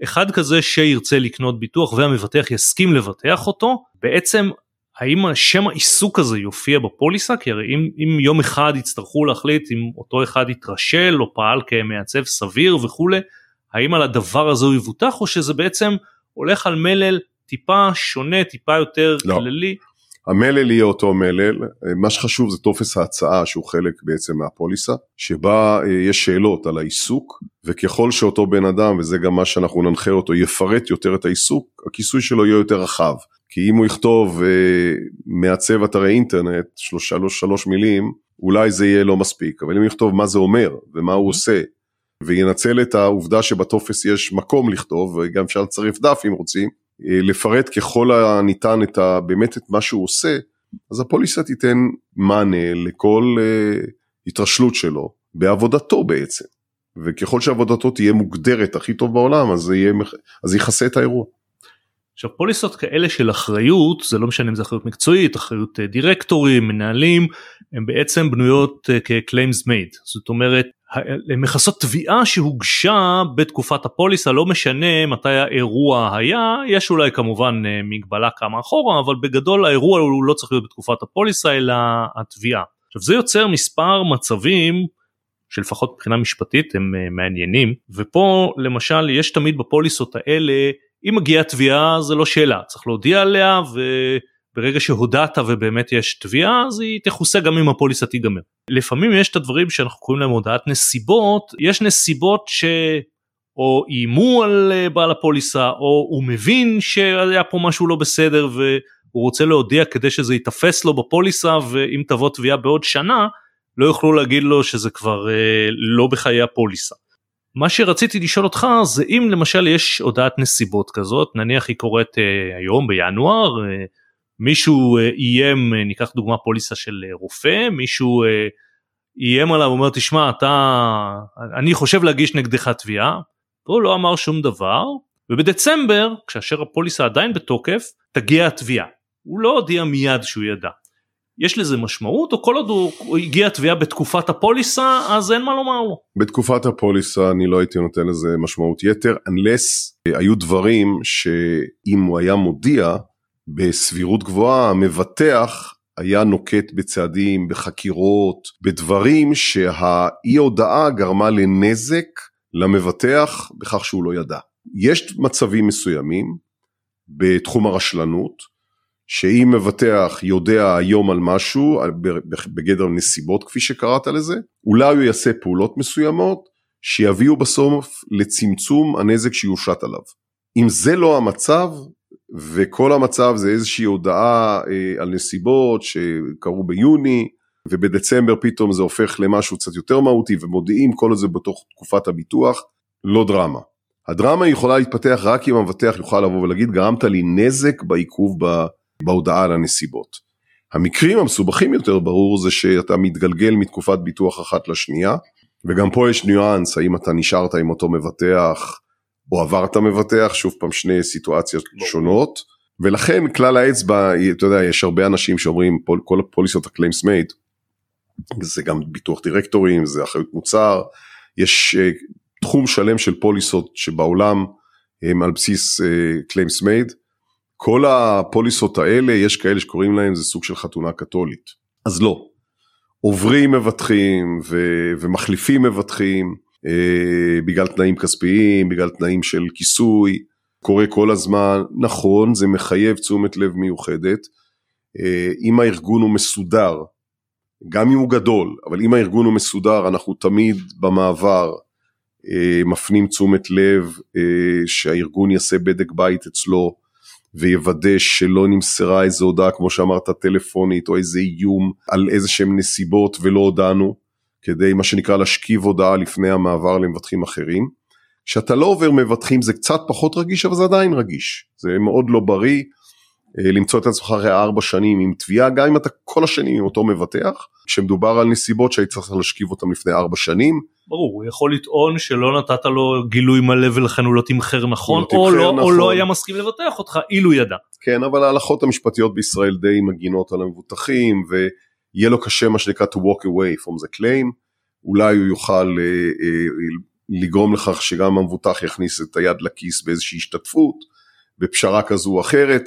אחד כזה שירצה לקנות ביטוח והמבטח יסכים לבטח אותו, בעצם האם השם העיסוק הזה יופיע בפוליסה? כי הרי אם, אם יום אחד יצטרכו להחליט אם אותו אחד יתרשל או פעל כמעצב סביר וכולי, האם על הדבר הזה הוא יבוטח או שזה בעצם הולך על מלל טיפה שונה, טיפה יותר לא. כללי? המלל יהיה אותו מלל, מה שחשוב זה טופס ההצעה שהוא חלק בעצם מהפוליסה, שבה אה, יש שאלות על העיסוק, וככל שאותו בן אדם, וזה גם מה שאנחנו ננחה אותו, יפרט יותר את העיסוק, הכיסוי שלו יהיה יותר רחב. כי אם הוא יכתוב אה, מעצב אתרי אינטרנט, שלוש, שלוש, שלוש מילים, אולי זה יהיה לא מספיק, אבל אם הוא יכתוב מה זה אומר ומה הוא עושה, וינצל את העובדה שבטופס יש מקום לכתוב, וגם אפשר לצרף דף אם רוצים, אה, לפרט ככל הניתן את ה, באמת את מה שהוא עושה, אז הפוליסה תיתן מענה לכל uh, התרשלות שלו בעבודתו בעצם. וככל שעבודתו תהיה מוגדרת הכי טוב בעולם, אז זה יהיה, אז יכסה את האירוע. עכשיו פוליסות כאלה של אחריות זה לא משנה אם זה אחריות מקצועית אחריות אה, דירקטורים מנהלים הם בעצם בנויות כ-claims made זאת אומרת הן מכסות תביעה שהוגשה בתקופת הפוליסה לא משנה מתי האירוע היה יש אולי כמובן אה, מגבלה כמה אחורה אבל בגדול האירוע הוא לא צריך להיות בתקופת הפוליסה אלא התביעה. עכשיו זה יוצר מספר מצבים שלפחות מבחינה משפטית הם אה, מעניינים ופה למשל יש תמיד בפוליסות האלה אם מגיעה תביעה זה לא שאלה צריך להודיע עליה וברגע שהודעת ובאמת יש תביעה אז היא תכוסה גם אם הפוליסה תיגמר. לפעמים יש את הדברים שאנחנו קוראים להם הודעת נסיבות יש נסיבות ש... או איימו על אה, בעל הפוליסה או הוא מבין שהיה פה משהו לא בסדר והוא רוצה להודיע כדי שזה ייתפס לו בפוליסה ואם תבוא תביעה בעוד שנה לא יוכלו להגיד לו שזה כבר אה, לא בחיי הפוליסה. מה שרציתי לשאול אותך זה אם למשל יש הודעת נסיבות כזאת נניח היא קורית אה, היום בינואר אה, מישהו אה, איים אה, ניקח דוגמה פוליסה של אה, רופא מישהו אה, איים עליו אומר תשמע אתה אני חושב להגיש נגדך תביעה. הוא לא אמר שום דבר ובדצמבר כאשר הפוליסה עדיין בתוקף תגיע התביעה. הוא לא הודיע מיד שהוא ידע יש לזה משמעות או כל עוד הוא הגיע תביעה בתקופת הפוליסה אז אין מה לומר לו. בתקופת הפוליסה אני לא הייתי נותן לזה משמעות יתר unless היו דברים שאם הוא היה מודיע בסבירות גבוהה המבטח היה נוקט בצעדים בחקירות בדברים שהאי הודעה גרמה לנזק למבטח בכך שהוא לא ידע. יש מצבים מסוימים בתחום הרשלנות שאם מבטח יודע היום על משהו בגדר נסיבות כפי שקראת לזה, אולי הוא יעשה פעולות מסוימות שיביאו בסוף לצמצום הנזק שיושת עליו. אם זה לא המצב וכל המצב זה איזושהי הודעה אה, על נסיבות שקרו ביוני ובדצמבר פתאום זה הופך למשהו קצת יותר מהותי ומודיעים כל זה בתוך תקופת הביטוח, לא דרמה. הדרמה יכולה להתפתח רק אם המבטח יוכל לבוא ולהגיד גרמת לי נזק בעיכוב ב... בהודעה על הנסיבות. המקרים המסובכים יותר ברור זה שאתה מתגלגל מתקופת ביטוח אחת לשנייה וגם פה יש ניואנס האם אתה נשארת עם אותו מבטח או עברת מבטח שוב פעם שני סיטואציות שונות. ולכן כלל האצבע אתה יודע יש הרבה אנשים שאומרים כל הפוליסות ה claims made זה גם ביטוח דירקטורים זה אחריות מוצר. יש uh, תחום שלם של פוליסות שבעולם הם על בסיס claims uh, made כל הפוליסות האלה, יש כאלה שקוראים להם, זה סוג של חתונה קתולית. אז לא. עוברים מבטחים ו- ומחליפים מבטחים אה, בגלל תנאים כספיים, בגלל תנאים של כיסוי, קורה כל הזמן. נכון, זה מחייב תשומת לב מיוחדת. אה, אם הארגון הוא מסודר, גם אם הוא גדול, אבל אם הארגון הוא מסודר, אנחנו תמיד במעבר אה, מפנים תשומת לב אה, שהארגון יעשה בדק בית אצלו. ויוודא שלא נמסרה איזו הודעה כמו שאמרת טלפונית או איזה איום על איזה שהם נסיבות ולא הודענו כדי מה שנקרא להשכיב הודעה לפני המעבר למבטחים אחרים. כשאתה לא עובר מבטחים זה קצת פחות רגיש אבל זה עדיין רגיש, זה מאוד לא בריא למצוא את עצמך אחרי ארבע שנים עם תביעה גם אם אתה כל השנים עם אותו מבטח, כשמדובר על נסיבות שהיית צריך להשכיב אותם לפני ארבע שנים. ברור, הוא יכול לטעון שלא נתת לו גילוי מלא ולכן הוא לא תמחר נכון, לא או, לא, נכון. או לא היה מסכים לבטח אותך אילו ידע. כן, אבל ההלכות המשפטיות בישראל די מגינות על המבוטחים ויהיה לו קשה מה שנקרא to walk away from the claim, אולי הוא יוכל אה, אה, לגרום לכך שגם המבוטח יכניס את היד לכיס באיזושהי השתתפות, בפשרה כזו או אחרת,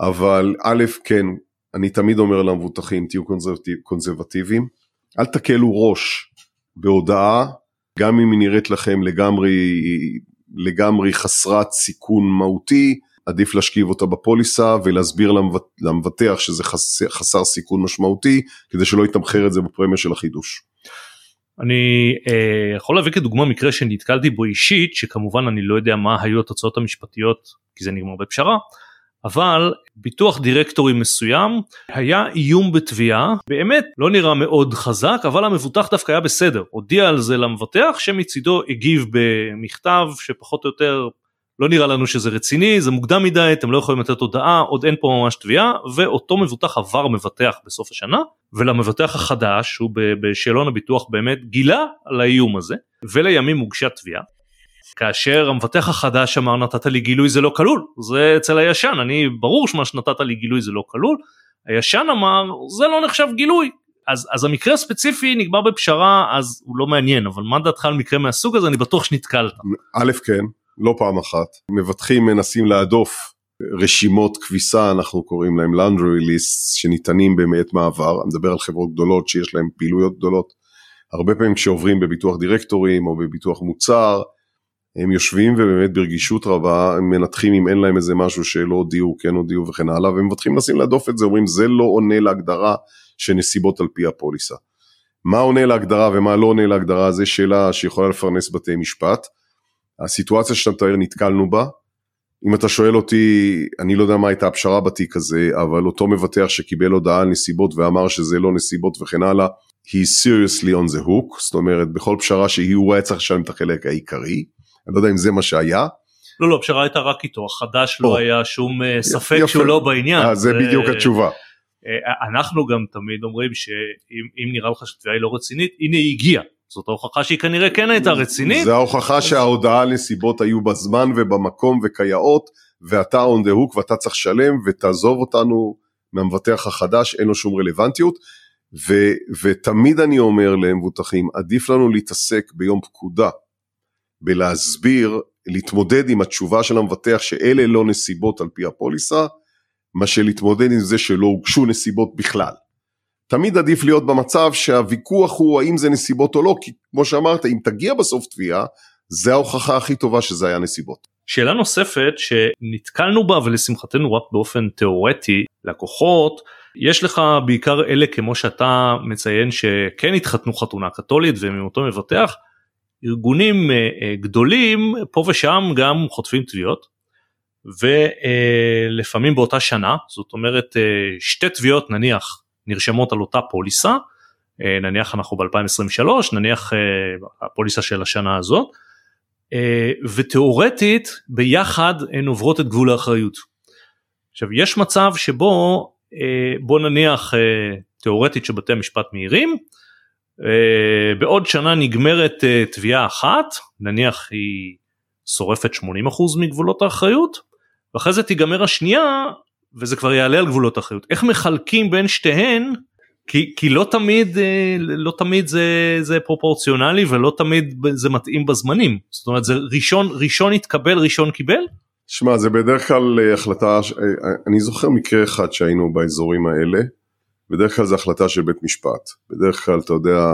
אבל א', כן, אני תמיד אומר למבוטחים, תהיו קונסרבטיב, קונסרבטיביים, אל תקלו ראש בהודעה, גם אם היא נראית לכם לגמרי, לגמרי חסרת סיכון מהותי, עדיף להשכיב אותה בפוליסה ולהסביר למבט, למבטח שזה חס, חסר סיכון משמעותי, כדי שלא יתמחר את זה בפרמיה של החידוש. אני אה, יכול להביא כדוגמה מקרה שנתקלתי בו אישית שכמובן אני לא יודע מה היו התוצאות המשפטיות כי זה נגמר בפשרה אבל ביטוח דירקטורי מסוים היה איום בתביעה באמת לא נראה מאוד חזק אבל המבוטח דווקא היה בסדר הודיע על זה למבטח שמצידו הגיב במכתב שפחות או יותר לא נראה לנו שזה רציני זה מוקדם מדי אתם לא יכולים לתת הודעה עוד אין פה ממש תביעה ואותו מבוטח עבר מבטח בסוף השנה ולמבטח החדש הוא בשאלון הביטוח באמת גילה על האיום הזה ולימים הוגשה תביעה. כאשר המבטח החדש אמר נתת לי גילוי זה לא כלול. זה אצל הישן אני ברור שמה שנתת לי גילוי זה לא כלול. הישן אמר זה לא נחשב גילוי. אז, אז המקרה הספציפי נגמר בפשרה אז הוא לא מעניין אבל מה דעתך על מקרה מהסוג הזה? אני בטוח שנתקלת. א' כן לא פעם אחת. מבטחים מנסים להדוף רשימות כביסה אנחנו קוראים להם laundry lists שניתנים במעת מעבר. אני מדבר על חברות גדולות שיש להם פעילויות גדולות. הרבה פעמים כשעוברים בביטוח דירקטורים או בביטוח מוצר הם יושבים ובאמת ברגישות רבה הם מנתחים אם אין להם איזה משהו שלא הודיעו כן הודיעו וכן הלאה והם מבטחים מנסים להדוף את זה אומרים זה לא עונה להגדרה של נסיבות על פי הפוליסה. מה עונה להגדרה ומה לא עונה להגדרה זה שאלה שיכולה לפרנס בתי משפט. הסיטואציה שאתה מתאר נתקלנו בה אם אתה שואל אותי, אני לא יודע מה הייתה הפשרה בתיק הזה, אבל אותו מבטח שקיבל הודעה על נסיבות ואמר שזה לא נסיבות וכן הלאה, he seriously on the hook, זאת אומרת בכל פשרה שהיא הוא היה צריך לשלם את החלק העיקרי, אני לא יודע אם זה מה שהיה. לא לא הפשרה הייתה רק איתו, החדש לא. היה שום אה, ספק יפה. שהוא לא בעניין. אה, זה בדיוק התשובה. אה, אנחנו גם תמיד אומרים שאם נראה לך שהתביעה היא לא רצינית, הנה היא הגיעה. זאת ההוכחה שהיא כנראה כן הייתה רצינית. זה ההוכחה שההודעה על נסיבות היו בזמן ובמקום וכיאות, ואתה on the hook ואתה צריך לשלם ותעזוב אותנו מהמבטח החדש, אין לו שום רלוונטיות. ו, ותמיד אני אומר למבוטחים, עדיף לנו להתעסק ביום פקודה, בלהסביר, להתמודד עם התשובה של המבטח שאלה לא נסיבות על פי הפוליסה, מאשר להתמודד עם זה שלא הוגשו נסיבות בכלל. תמיד עדיף להיות במצב שהוויכוח הוא האם זה נסיבות או לא, כי כמו שאמרת, אם תגיע בסוף תביעה, זה ההוכחה הכי טובה שזה היה נסיבות. שאלה נוספת שנתקלנו בה ולשמחתנו רק באופן תיאורטי לקוחות יש לך בעיקר אלה כמו שאתה מציין שכן התחתנו חתונה קתולית והם אותו מבטח ארגונים אה, אה, גדולים פה ושם גם חוטפים תביעות ולפעמים באותה שנה זאת אומרת אה, שתי תביעות נניח נרשמות על אותה פוליסה נניח אנחנו ב-2023 נניח הפוליסה של השנה הזאת ותיאורטית ביחד הן עוברות את גבול האחריות. עכשיו יש מצב שבו בוא נניח תיאורטית שבתי המשפט מהירים בעוד שנה נגמרת תביעה אחת נניח היא שורפת 80% מגבולות האחריות ואחרי זה תיגמר השנייה וזה כבר יעלה על גבולות האחריות. איך מחלקים בין שתיהן? כי, כי לא תמיד לא תמיד זה זה פרופורציונלי ולא תמיד זה מתאים בזמנים. זאת אומרת זה ראשון ראשון התקבל ראשון קיבל. שמע זה בדרך כלל החלטה אני זוכר מקרה אחד שהיינו באזורים האלה בדרך כלל זו החלטה של בית משפט בדרך כלל אתה יודע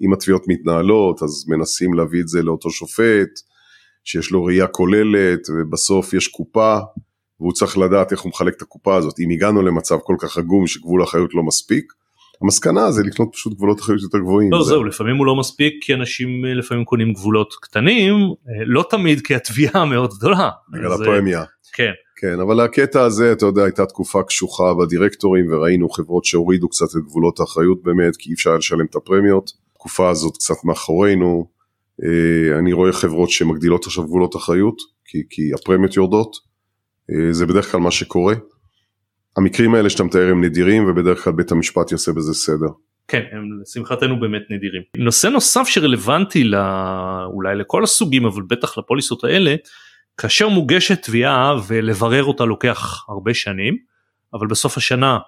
אם התביעות מתנהלות אז מנסים להביא את זה לאותו שופט שיש לו ראייה כוללת ובסוף יש קופה והוא צריך לדעת איך הוא מחלק את הקופה הזאת אם הגענו למצב כל כך עגום שגבול האחריות לא מספיק המסקנה זה לקנות פשוט גבולות אחריות יותר גבוהים. לא זה... זהו לפעמים הוא לא מספיק כי אנשים לפעמים קונים גבולות קטנים לא תמיד כי התביעה מאוד גדולה. בגלל הפרמיה. כן. כן אבל הקטע הזה אתה יודע הייתה תקופה קשוחה בדירקטורים וראינו חברות שהורידו קצת את גבולות האחריות באמת כי אי אפשר לשלם את הפרמיות. התקופה הזאת קצת מאחורינו, אה, אני רואה חברות שמגדילות עכשיו גבולות אחריות, כי, כי הפרמיות יורדות, אה, זה בדרך כלל מה שקורה. המקרים האלה שאתה מתאר הם נדירים ובדרך כלל בית המשפט יעשה בזה סדר. כן, הם לשמחתנו באמת נדירים. נושא נוסף שרלוונטי לא, אולי לכל הסוגים אבל בטח לפוליסות האלה, כאשר מוגשת תביעה ולברר אותה לוקח הרבה שנים, אבל בסוף השנה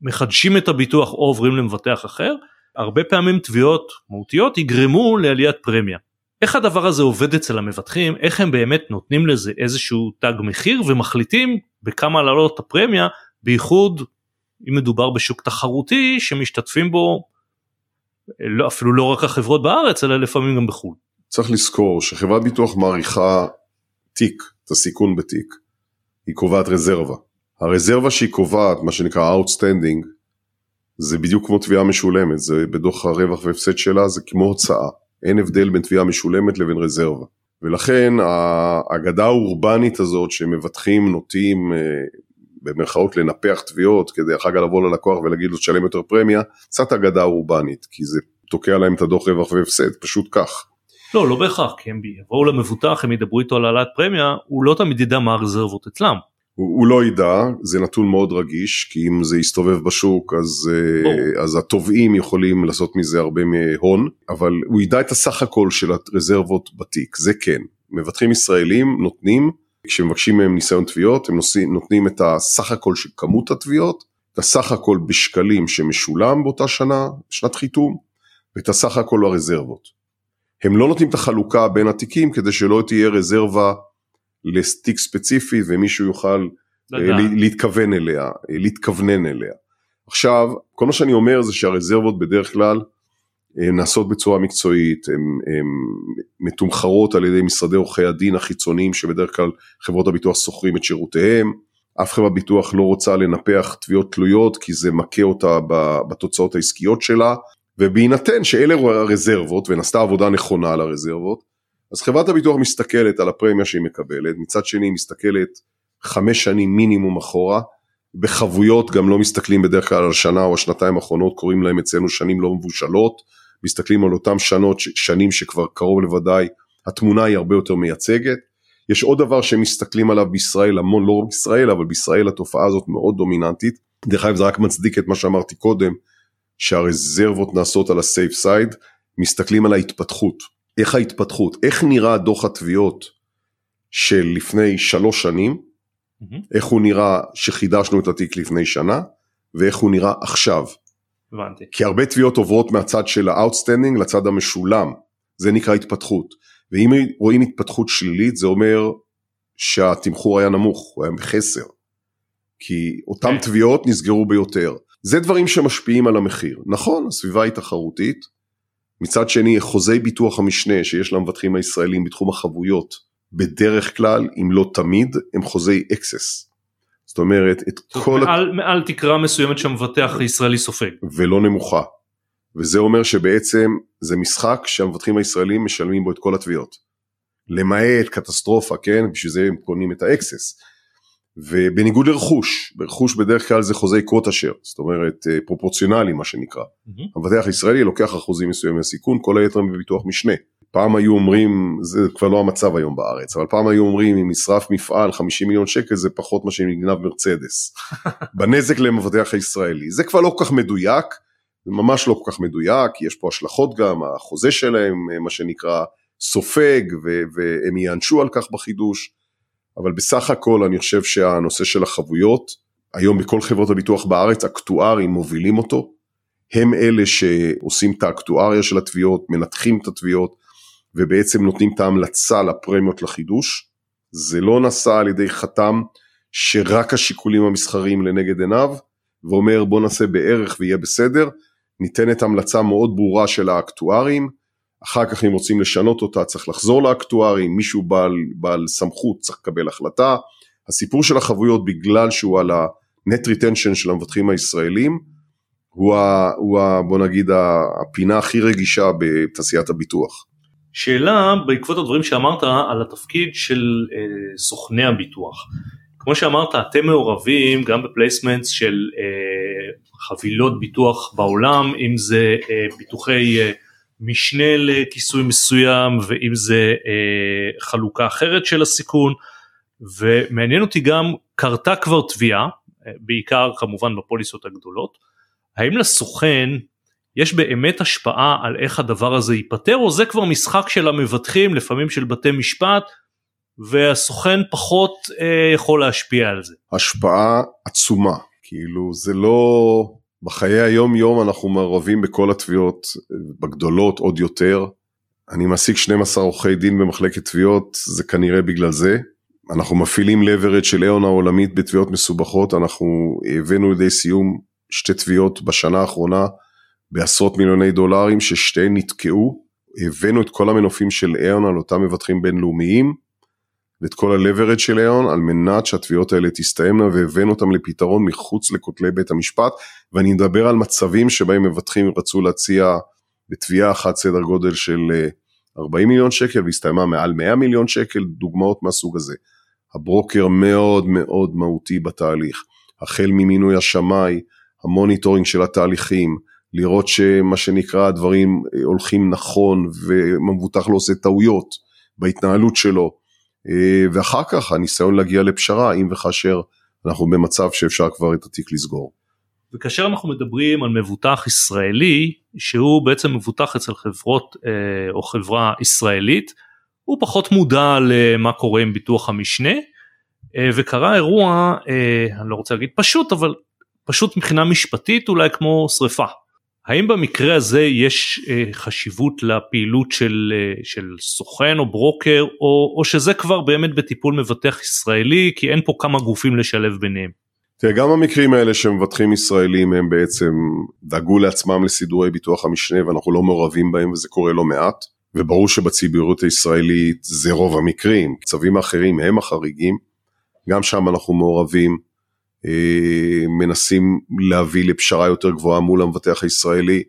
מחדשים את הביטוח או עוברים למבטח אחר, הרבה פעמים תביעות מהותיות יגרמו לעליית פרמיה. איך הדבר הזה עובד אצל המבטחים, איך הם באמת נותנים לזה איזשהו תג מחיר ומחליטים בכמה לעלות את הפרמיה, בייחוד אם מדובר בשוק תחרותי שמשתתפים בו לא, אפילו לא רק החברות בארץ אלא לפעמים גם בחו"ל. צריך לזכור שחברת ביטוח מעריכה תיק, את הסיכון בתיק, היא קובעת רזרבה. הרזרבה שהיא קובעת, מה שנקרא Outstanding, זה בדיוק כמו תביעה משולמת, זה בדוח הרווח והפסד שלה, זה כמו הוצאה. אין הבדל בין תביעה משולמת לבין רזרבה. ולכן האגדה האורבנית הזאת שמבטחים נוטים אה, במרכאות לנפח תביעות כדי אחר כך לבוא ללקוח ולהגיד לו תשלם יותר פרמיה, קצת אגדה אורבנית, כי זה תוקע להם את הדוח רווח והפסד, פשוט כך. לא, לא בהכרח, כי הם יבואו למבוטח, הם ידברו איתו על העלאת פרמיה, הוא לא תמיד ידע מה הרזרבות אצלם. הוא, הוא לא ידע, זה נתון מאוד רגיש, כי אם זה יסתובב בשוק אז, אה, אז התובעים יכולים לעשות מזה הרבה מהון, אבל הוא ידע את הסך הכל של הרזרבות בתיק, זה כן. מבטחים ישראלים נותנים, כשמבקשים מהם ניסיון תביעות, הם נושאים, נותנים את הסך הכל של כמות התביעות, את הסך הכל בשקלים שמשולם באותה שנה, שנת חיתום, ואת הסך הכל הרזרבות. הם לא נותנים את החלוקה בין התיקים כדי שלא תהיה רזרבה לתיק ספציפי ומישהו יוכל אה, להתכוון אליה, אה, להתכוונן אליה. עכשיו, כל מה שאני אומר זה שהרזרבות בדרך כלל אה, נעשות בצורה מקצועית, הן מתומחרות על ידי משרדי עורכי הדין החיצוניים שבדרך כלל חברות הביטוח שוכרים את שירותיהם, אף חברת ביטוח לא רוצה לנפח תביעות תלויות כי זה מכה אותה בתוצאות העסקיות שלה, ובהינתן שאלה הרזרבות ונעשתה עבודה נכונה על הרזרבות, אז חברת הביטוח מסתכלת על הפרמיה שהיא מקבלת, מצד שני היא מסתכלת חמש שנים מינימום אחורה, בחבויות גם לא מסתכלים בדרך כלל על שנה או השנתיים האחרונות, קוראים להם אצלנו שנים לא מבושלות, מסתכלים על אותם שנות, שנים שכבר קרוב לוודאי התמונה היא הרבה יותר מייצגת. יש עוד דבר שמסתכלים עליו בישראל המון, לא רק בישראל, אבל בישראל התופעה הזאת מאוד דומיננטית. דרך אגב זה רק מצדיק את מה שאמרתי קודם, שהרזרבות נעשות על הסייף סייד, מסתכלים על ההתפתחות. איך ההתפתחות, איך נראה דוח התביעות של לפני שלוש שנים, mm-hmm. איך הוא נראה שחידשנו את התיק לפני שנה, ואיך הוא נראה עכשיו. הבנתי. כי הרבה תביעות עוברות מהצד של ה-outstanding לצד המשולם, זה נקרא התפתחות. ואם רואים התפתחות שלילית זה אומר שהתמחור היה נמוך, הוא היה בחסר. כי אותן okay. כן. תביעות נסגרו ביותר. זה דברים שמשפיעים על המחיר. נכון, הסביבה היא תחרותית, מצד שני חוזי ביטוח המשנה שיש למבטחים הישראלים בתחום החבויות בדרך כלל אם לא תמיד הם חוזי אקסס. זאת אומרת את זאת כל... מעל, מעל תקרה מסוימת שהמבטח הישראלי סופג. ולא נמוכה. וזה אומר שבעצם זה משחק שהמבטחים הישראלים משלמים בו את כל התביעות. למעט קטסטרופה כן בשביל זה הם קונים את ה excess. ובניגוד לרכוש, ברכוש בדרך כלל זה חוזי quota share, זאת אומרת אה, פרופורציונלי מה שנקרא. Mm-hmm. המבטח הישראלי לוקח אחוזים מסוימים מהסיכון, כל היתר בביטוח משנה. פעם היו אומרים, זה כבר לא המצב היום בארץ, אבל פעם היו אומרים אם נשרף מפעל 50 מיליון שקל זה פחות מה שנגנב מרצדס. בנזק למבטח הישראלי. זה כבר לא כל כך מדויק, זה ממש לא כל כך מדויק, יש פה השלכות גם, החוזה שלהם מה שנקרא סופג והם ייענשו על כך בחידוש. אבל בסך הכל אני חושב שהנושא של החבויות, היום בכל חברות הביטוח בארץ אקטוארים מובילים אותו, הם אלה שעושים את האקטואריה של התביעות, מנתחים את התביעות ובעצם נותנים את ההמלצה לפרמיות לחידוש, זה לא נעשה על ידי חתם שרק השיקולים המסחריים לנגד עיניו ואומר בוא נעשה בערך ויהיה בסדר, ניתנת המלצה מאוד ברורה של האקטוארים, אחר כך אם רוצים לשנות אותה צריך לחזור לאקטוארים, מישהו בעל, בעל סמכות צריך לקבל החלטה. הסיפור של החבויות בגלל שהוא על ה-net retention של המבטחים הישראלים, הוא, ה, הוא ה, בוא נגיד הפינה הכי רגישה בתעשיית הביטוח. שאלה בעקבות הדברים שאמרת על התפקיד של אה, סוכני הביטוח. כמו שאמרת אתם מעורבים גם בפלייסמנטס של אה, חבילות ביטוח בעולם אם זה אה, ביטוחי אה, משנה לכיסוי מסוים ואם זה אה, חלוקה אחרת של הסיכון. ומעניין אותי גם קרתה כבר תביעה אה, בעיקר כמובן בפוליסות הגדולות. האם לסוכן יש באמת השפעה על איך הדבר הזה ייפתר או זה כבר משחק של המבטחים לפעמים של בתי משפט והסוכן פחות אה, יכול להשפיע על זה. השפעה עצומה. כאילו זה לא בחיי היום יום אנחנו מעורבים בכל התביעות בגדולות עוד יותר. אני מעסיק 12 עורכי דין במחלקת תביעות זה כנראה בגלל זה. אנחנו מפעילים leverage של איון העולמית בתביעות מסובכות אנחנו הבאנו לידי סיום שתי תביעות בשנה האחרונה בעשרות מיליוני דולרים ששתיהן נתקעו. הבאנו את כל המנופים של איון על אותם מבטחים בינלאומיים ואת כל ה-leverage של איון על מנת שהתביעות האלה תסתיימנה והבאנו אותם לפתרון מחוץ לכותלי בית המשפט. ואני מדבר על מצבים שבהם מבטחים רצו להציע בתביעה אחת סדר גודל של 40 אה, מיליון שקל והסתיימה מעל 100 מיליון שקל, דוגמאות מהסוג הזה. הברוקר מאוד מאוד מהותי בתהליך, החל ממינוי השמאי, ה monitoring של התהליכים, לראות שמה שנקרא הדברים אה, הולכים נכון ומבוטח לא עושה טעויות בהתנהלות שלו, ואחר כך הניסיון להגיע לפשרה אם וכאשר אנחנו במצב שאפשר כבר את התיק לסגור. וכאשר אנחנו מדברים על מבוטח ישראלי שהוא בעצם מבוטח אצל חברות אה, או חברה ישראלית הוא פחות מודע למה קורה עם ביטוח המשנה וקרה אירוע אני לא רוצה להגיד פשוט אבל פשוט מבחינה משפטית אולי כמו שריפה האם במקרה הזה יש אה, חשיבות לפעילות של, אה, של סוכן או ברוקר או, או שזה כבר באמת בטיפול מבטח ישראלי כי אין פה כמה גופים לשלב ביניהם? תראה גם המקרים האלה שמבטחים ישראלים הם בעצם דאגו לעצמם לסידורי ביטוח המשנה ואנחנו לא מעורבים בהם וזה קורה לא מעט וברור שבציבוריות הישראלית זה רוב המקרים, צווים אחרים הם החריגים, גם שם אנחנו מעורבים. אה, מנסים להביא לפשרה יותר גבוהה מול המבטח הישראלי.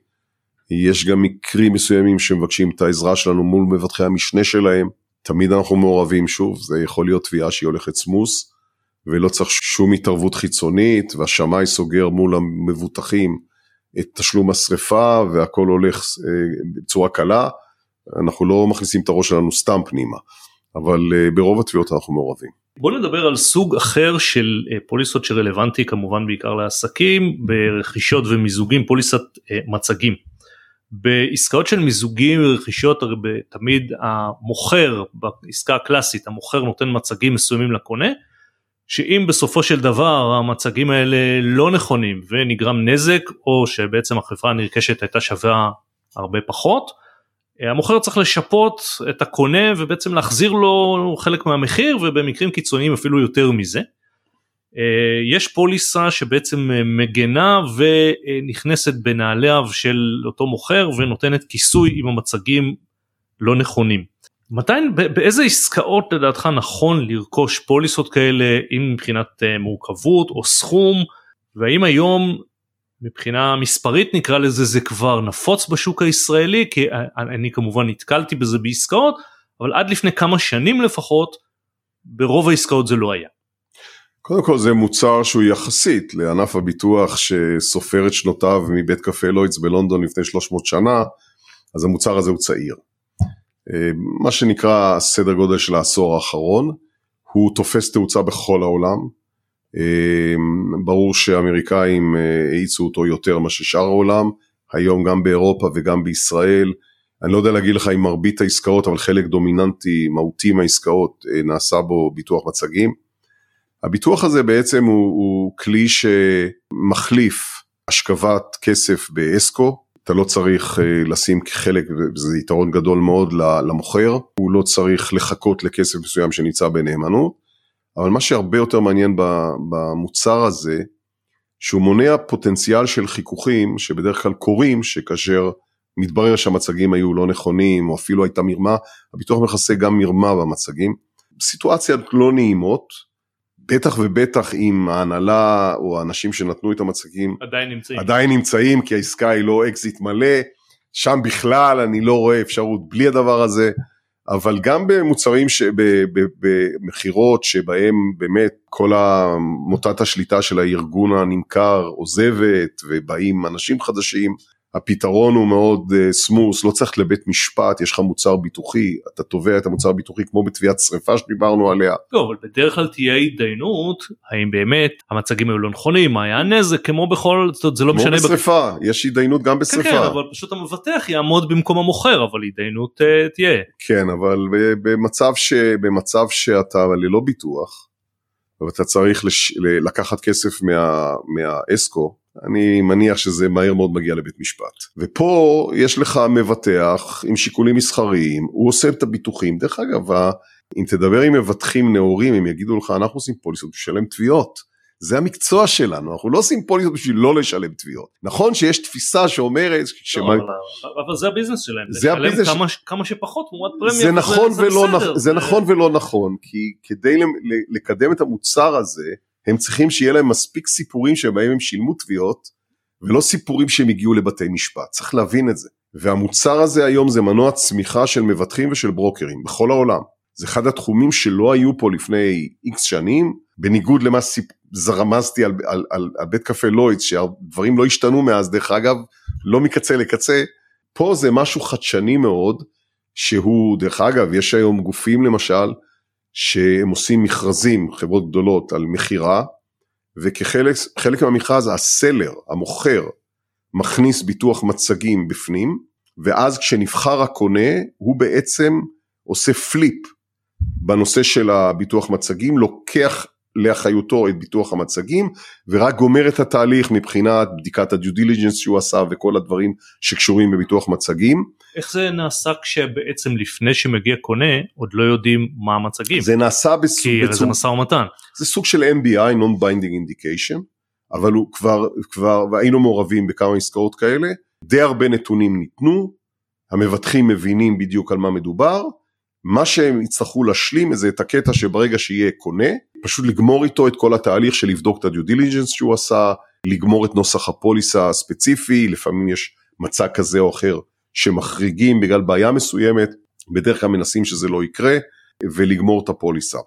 יש גם מקרים מסוימים שמבקשים את העזרה שלנו מול מבטחי המשנה שלהם. תמיד אנחנו מעורבים, שוב, זה יכול להיות תביעה שהיא הולכת סמוס, ולא צריך שום התערבות חיצונית, והשמאי סוגר מול המבוטחים את תשלום השרפה, והכל הולך אה, בצורה קלה. אנחנו לא מכניסים את הראש שלנו סתם פנימה, אבל אה, ברוב התביעות אנחנו מעורבים. בוא נדבר על סוג אחר של אה, פוליסות שרלוונטי כמובן בעיקר לעסקים ברכישות ומיזוגים פוליסת אה, מצגים. בעסקאות של מיזוגים ורכישות תמיד המוכר בעסקה הקלאסית המוכר נותן מצגים מסוימים לקונה שאם בסופו של דבר המצגים האלה לא נכונים ונגרם נזק או שבעצם החברה הנרכשת הייתה שווה הרבה פחות המוכר צריך לשפות את הקונה ובעצם להחזיר לו חלק מהמחיר ובמקרים קיצוניים אפילו יותר מזה. אה, יש פוליסה שבעצם מגנה ונכנסת בנעליו של אותו מוכר ונותנת כיסוי אם המצגים לא נכונים. מתי, באיזה עסקאות לדעתך נכון לרכוש פוליסות כאלה אם מבחינת אה, מורכבות או סכום והאם היום מבחינה מספרית נקרא לזה זה כבר נפוץ בשוק הישראלי כי אני כמובן נתקלתי בזה בעסקאות אבל עד לפני כמה שנים לפחות ברוב העסקאות זה לא היה. קודם כל זה מוצר שהוא יחסית לענף הביטוח שסופר את שנותיו מבית קפה לוידס בלונדון לפני 300 שנה אז המוצר הזה הוא צעיר. מה שנקרא סדר גודל של העשור האחרון הוא תופס תאוצה בכל העולם ברור שהאמריקאים אה, האיצו אותו יותר מאשר שאר העולם, היום גם באירופה וגם בישראל. אני לא יודע להגיד לך אם מרבית העסקאות, אבל חלק דומיננטי, מהותי מהעסקאות, אה, נעשה בו ביטוח מצגים. הביטוח הזה בעצם הוא, הוא כלי שמחליף השכבת כסף באסקו, אתה לא צריך אה, לשים חלק, וזה יתרון גדול מאוד למוכר, הוא לא צריך לחכות לכסף מסוים שנמצא בנאמנות. אבל מה שהרבה יותר מעניין במוצר הזה, שהוא מונע פוטנציאל של חיכוכים שבדרך כלל קורים, שכאשר מתברר שהמצגים היו לא נכונים, או אפילו הייתה מרמה, הביטוח מכסה גם מרמה במצגים. סיטואציות לא נעימות, בטח ובטח אם ההנהלה או האנשים שנתנו את המצגים עדיין נמצאים, עדיין נמצאים כי העסקה היא לא אקזיט מלא, שם בכלל אני לא רואה אפשרות בלי הדבר הזה. אבל גם במוצרים, במכירות שבהם באמת כל מוטת השליטה של הארגון הנמכר עוזבת ובאים אנשים חדשים, הפתרון הוא מאוד uh, סמוס, לא צריך לבית משפט, יש לך מוצר ביטוחי, אתה תובע את המוצר הביטוחי כמו בתביעת שריפה שדיברנו עליה. לא, אבל בדרך כלל תהיה התדיינות, האם באמת המצגים היו לא נכונים, מה היה הנזק, כמו בכל, זאת אומרת, זה לא כמו משנה. כמו בשריפה. יש התדיינות גם בשריפה. כן, כן, אבל פשוט המבטח יעמוד במקום המוכר, אבל התדיינות uh, תהיה. כן, אבל במצב, ש... במצב שאתה ללא ביטוח, ואתה צריך לש... לקחת כסף מה... מהאסקו, אני מניח שזה מהר מאוד מגיע לבית משפט. ופה יש לך מבטח עם שיקולים מסחריים, הוא עושה את הביטוחים. דרך אגב, אם תדבר עם מבטחים נאורים, הם יגידו לך, אנחנו עושים פוליסות בשביל לשלם תביעות. זה המקצוע שלנו, אנחנו לא עושים פוליסות בשביל לא לשלם תביעות. נכון שיש תפיסה שאומרת... לא, שמה... אבל, זה הביזנס שלהם, זה הביזנס כמה, שפחות תמורת פרמיה. זה נכון, ולא, זה, נכ... זה נכון ולא נכון, כי כדי לקדם את המוצר הזה, הם צריכים שיהיה להם מספיק סיפורים שבהם הם שילמו תביעות, ולא סיפורים שהם הגיעו לבתי משפט, צריך להבין את זה. והמוצר הזה היום זה מנוע צמיחה של מבטחים ושל ברוקרים בכל העולם. זה אחד התחומים שלא היו פה לפני איקס שנים, בניגוד למה שרמזתי על, על, על, על בית קפה לוידס, שהדברים לא השתנו מאז, דרך אגב, לא מקצה לקצה, פה זה משהו חדשני מאוד, שהוא, דרך אגב, יש היום גופים למשל, שהם עושים מכרזים, חברות גדולות, על מכירה, וכחלק מהמכרז הסלר, המוכר, מכניס ביטוח מצגים בפנים, ואז כשנבחר הקונה, הוא בעצם עושה פליפ בנושא של הביטוח מצגים, לוקח לאחריותו את ביטוח המצגים ורק גומר את התהליך מבחינת בדיקת הדיו דיליג'נס שהוא עשה וכל הדברים שקשורים בביטוח מצגים. איך זה נעשה כשבעצם לפני שמגיע קונה עוד לא יודעים מה המצגים? זה נעשה בסוג... כי בצוג... זה משא ומתן. זה סוג של MBI, Non-Binding Indication, אבל הוא כבר, כבר, והיינו מעורבים בכמה עסקאות כאלה, די הרבה נתונים ניתנו, המבטחים מבינים בדיוק על מה מדובר, מה שהם יצטרכו להשלים זה את הקטע שברגע שיהיה קונה, פשוט לגמור איתו את כל התהליך של לבדוק את הדיו דיליג'נס שהוא עשה, לגמור את נוסח הפוליסה הספציפי, לפעמים יש מצע כזה או אחר שמחריגים בגלל בעיה מסוימת, בדרך כלל מנסים שזה לא יקרה, ולגמור את הפוליסה.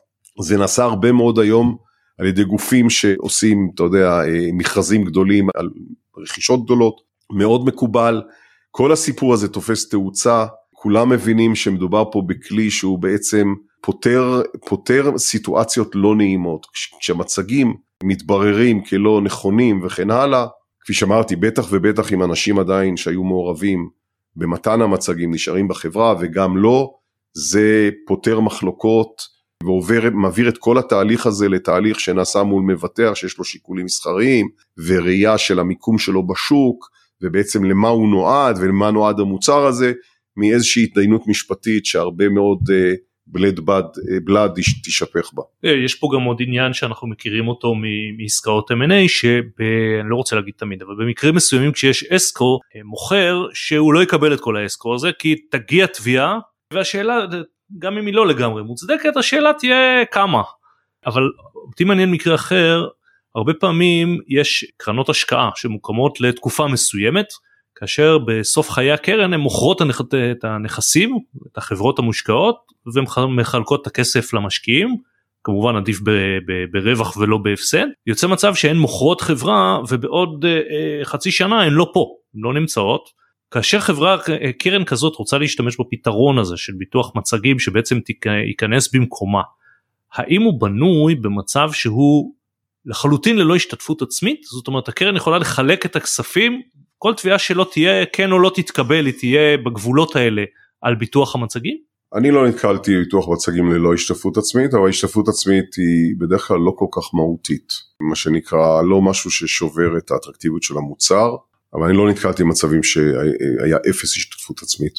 זה נעשה הרבה מאוד היום על ידי גופים שעושים, אתה יודע, אה, מכרזים גדולים על רכישות גדולות, מאוד מקובל. כל הסיפור הזה תופס תאוצה, כולם מבינים שמדובר פה בכלי שהוא בעצם פותר, פותר סיטואציות לא נעימות. כשמצגים מתבררים כלא נכונים וכן הלאה, כפי שאמרתי, בטח ובטח אם אנשים עדיין שהיו מעורבים במתן המצגים נשארים בחברה וגם לא, זה פותר מחלוקות ומעביר את כל התהליך הזה לתהליך שנעשה מול מבטח שיש לו שיקולים מסחריים וראייה של המיקום שלו בשוק ובעצם למה הוא נועד ולמה נועד המוצר הזה מאיזושהי התדיינות משפטית שהרבה מאוד uh, בלד בד, uh, בלד תישפך בה. אה, יש פה גם עוד עניין שאנחנו מכירים אותו מעסקאות M&A שאני לא רוצה להגיד תמיד אבל במקרים מסוימים כשיש אסקו מוכר שהוא לא יקבל את כל האסקו הזה כי תגיע תביעה והשאלה גם אם היא לא לגמרי מוצדקת השאלה תהיה כמה אבל אותי מעניין מקרה אחר הרבה פעמים יש קרנות השקעה שמוקמות לתקופה מסוימת כאשר בסוף חיי הקרן הן מוכרות את הנכסים, את החברות המושקעות ומחלקות את הכסף למשקיעים, כמובן עדיף ב, ב, ברווח ולא בהפסד, יוצא מצב שהן מוכרות חברה ובעוד אה, חצי שנה הן לא פה, הן לא נמצאות. כאשר חברה, קרן כזאת רוצה להשתמש בפתרון הזה של ביטוח מצגים שבעצם ייכנס במקומה, האם הוא בנוי במצב שהוא לחלוטין ללא השתתפות עצמית? זאת אומרת הקרן יכולה לחלק את הכספים כל תביעה שלא תהיה כן או לא תתקבל היא תהיה בגבולות האלה על ביטוח המצגים? אני לא נתקלתי בביטוח מצגים ללא השתתפות עצמית אבל השתתפות עצמית היא בדרך כלל לא כל כך מהותית מה שנקרא לא משהו ששובר את האטרקטיביות של המוצר אבל אני לא נתקלתי במצבים שהיה אפס השתתפות עצמית.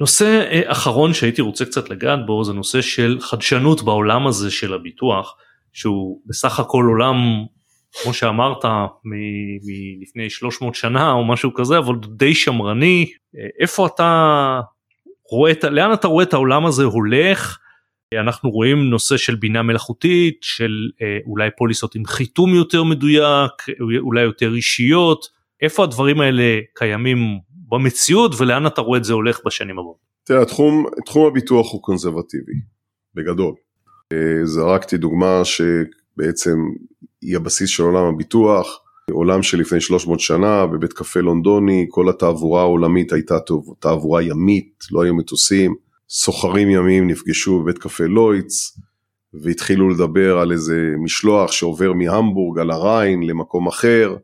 נושא אה, אחרון שהייתי רוצה קצת לגעת בו זה נושא של חדשנות בעולם הזה של הביטוח שהוא בסך הכל עולם כמו שאמרת מלפני 300 שנה או משהו כזה אבל די שמרני איפה אתה רואה לאן אתה רואה את העולם הזה הולך אנחנו רואים נושא של בינה מלאכותית של אה, אולי פוליסות עם חיתום יותר מדויק אולי יותר אישיות איפה הדברים האלה קיימים במציאות ולאן אתה רואה את זה הולך בשנים הבאות. תראה תחום, תחום הביטוח הוא קונסרבטיבי בגדול. אה, זרקתי דוגמה שבעצם היא הבסיס של עולם הביטוח, עולם שלפני 300 שנה בבית קפה לונדוני, כל התעבורה העולמית הייתה תעבורה ימית, לא היו מטוסים, סוחרים ימיים נפגשו בבית קפה לויטס והתחילו לדבר על איזה משלוח שעובר מהמבורג על הריין למקום אחר,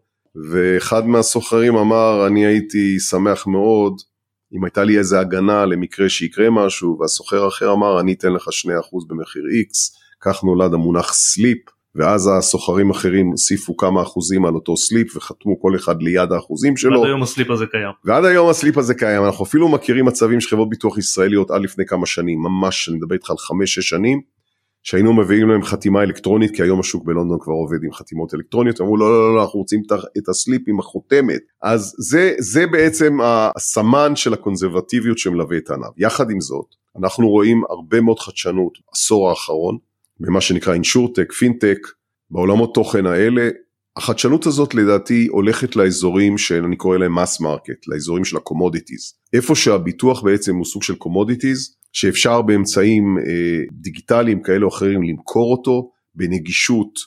ואחד מהסוחרים אמר, אני הייתי שמח מאוד אם הייתה לי איזה הגנה למקרה שיקרה משהו, והסוחר האחר אמר, אני אתן לך 2% במחיר X, כך נולד המונח slip, ואז הסוחרים האחרים הוסיפו כמה אחוזים על אותו slip וחתמו כל אחד ליד האחוזים שלו. ועד היום הסליפ הזה קיים. ועד היום ה slip הזה קיים, אנחנו אפילו מכירים מצבים של חברות ביטוח ישראליות עד לפני כמה שנים, ממש, אני מדבר איתך על 5-6 שנים, שהיינו מביאים להם חתימה אלקטרונית, כי היום השוק בלונדון כבר עובד עם חתימות אלקטרוניות, אמרו לא, לא, לא, לא, אנחנו רוצים את ה slip עם החותמת. אז זה, זה בעצם הסמן של הקונסרבטיביות שמלווה את הענף. יחד עם זאת, אנחנו רואים הרבה מאוד חדשנות עשור האחרון, במה שנקרא insurtech, פינטק, בעולמות תוכן האלה. החדשנות הזאת לדעתי הולכת לאזורים שאני קורא להם mass market, לאזורים של ה commodities. איפה שהביטוח בעצם הוא סוג של commodities, שאפשר באמצעים אה, דיגיטליים כאלה או אחרים למכור אותו בנגישות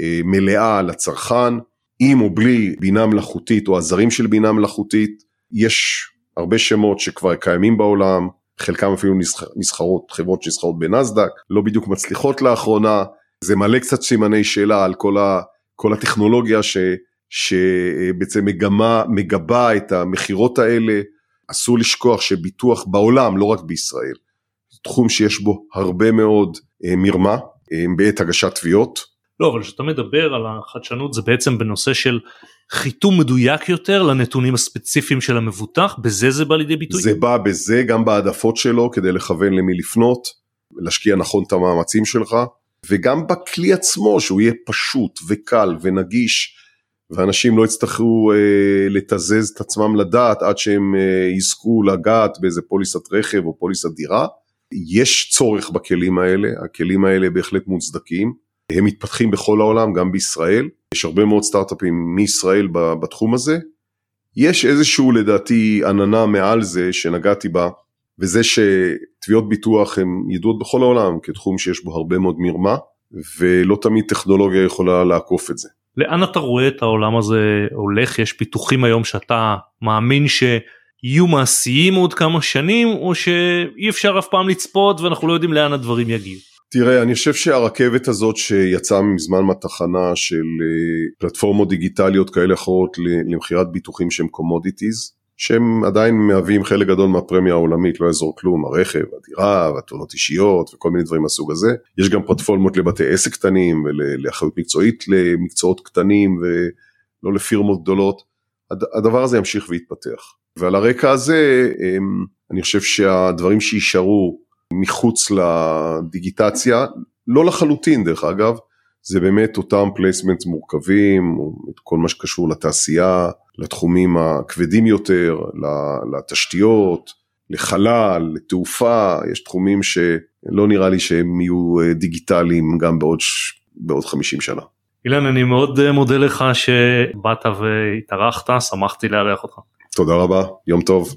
אה, מלאה לצרכן, עם או בלי בינה מלאכותית או עזרים של בינה מלאכותית. יש הרבה שמות שכבר קיימים בעולם, חלקם אפילו נסחרות, חברות שנסחרות בנסדק, לא בדיוק מצליחות לאחרונה, זה מלא קצת סימני שאלה על כל, ה, כל הטכנולוגיה ש, שבעצם מגמה, מגבה את המכירות האלה. אסור לשכוח שביטוח בעולם, לא רק בישראל, תחום שיש בו הרבה מאוד אה, מרמה אה, בעת הגשת תביעות. לא, אבל כשאתה מדבר על החדשנות זה בעצם בנושא של חיתום מדויק יותר לנתונים הספציפיים של המבוטח, בזה זה בא לידי ביטוי? זה בא בזה, גם בהעדפות שלו, כדי לכוון למי לפנות, להשקיע נכון את המאמצים שלך, וגם בכלי עצמו, שהוא יהיה פשוט וקל ונגיש, ואנשים לא יצטרכו אה, לתזז את עצמם לדעת עד שהם אה, יזכו לגעת באיזה פוליסת רכב או פוליסת דירה. יש צורך בכלים האלה, הכלים האלה בהחלט מוצדקים, הם מתפתחים בכל העולם, גם בישראל, יש הרבה מאוד סטארט-אפים מישראל בתחום הזה. יש איזשהו לדעתי עננה מעל זה שנגעתי בה, וזה שתביעות ביטוח הן ידועות בכל העולם כתחום שיש בו הרבה מאוד מרמה, ולא תמיד טכנולוגיה יכולה לעקוף את זה. לאן אתה רואה את העולם הזה הולך? יש פיתוחים היום שאתה מאמין שיהיו מעשיים עוד כמה שנים, או שאי אפשר אף פעם לצפות ואנחנו לא יודעים לאן הדברים יגיעו? תראה, אני חושב שהרכבת הזאת שיצאה מזמן מהתחנה של אה, פלטפורמות דיגיטליות כאלה אחרות למכירת ביטוחים שהם commodities, שהם עדיין מהווים חלק גדול מהפרמיה העולמית, לא יעזור כלום, הרכב, הדירה, והתאונות אישיות וכל מיני דברים מהסוג הזה. יש גם פלטפורמות לבתי עסק קטנים ולאחריות מקצועית למקצועות קטנים ולא לפירמות גדולות. הדבר הזה ימשיך ויתפתח. ועל הרקע הזה, אמ, אני חושב שהדברים שיישארו מחוץ לדיגיטציה, לא לחלוטין דרך אגב, זה באמת אותם placement מורכבים, כל מה שקשור לתעשייה, לתחומים הכבדים יותר, לתשתיות, לחלל, לתעופה, יש תחומים שלא נראה לי שהם יהיו אה, דיגיטליים גם בעוד, בעוד 50 שנה. אילן, אני מאוד אה, מודה לך שבאת והתארחת, שמחתי לארח אותך. תודה רבה, יום טוב.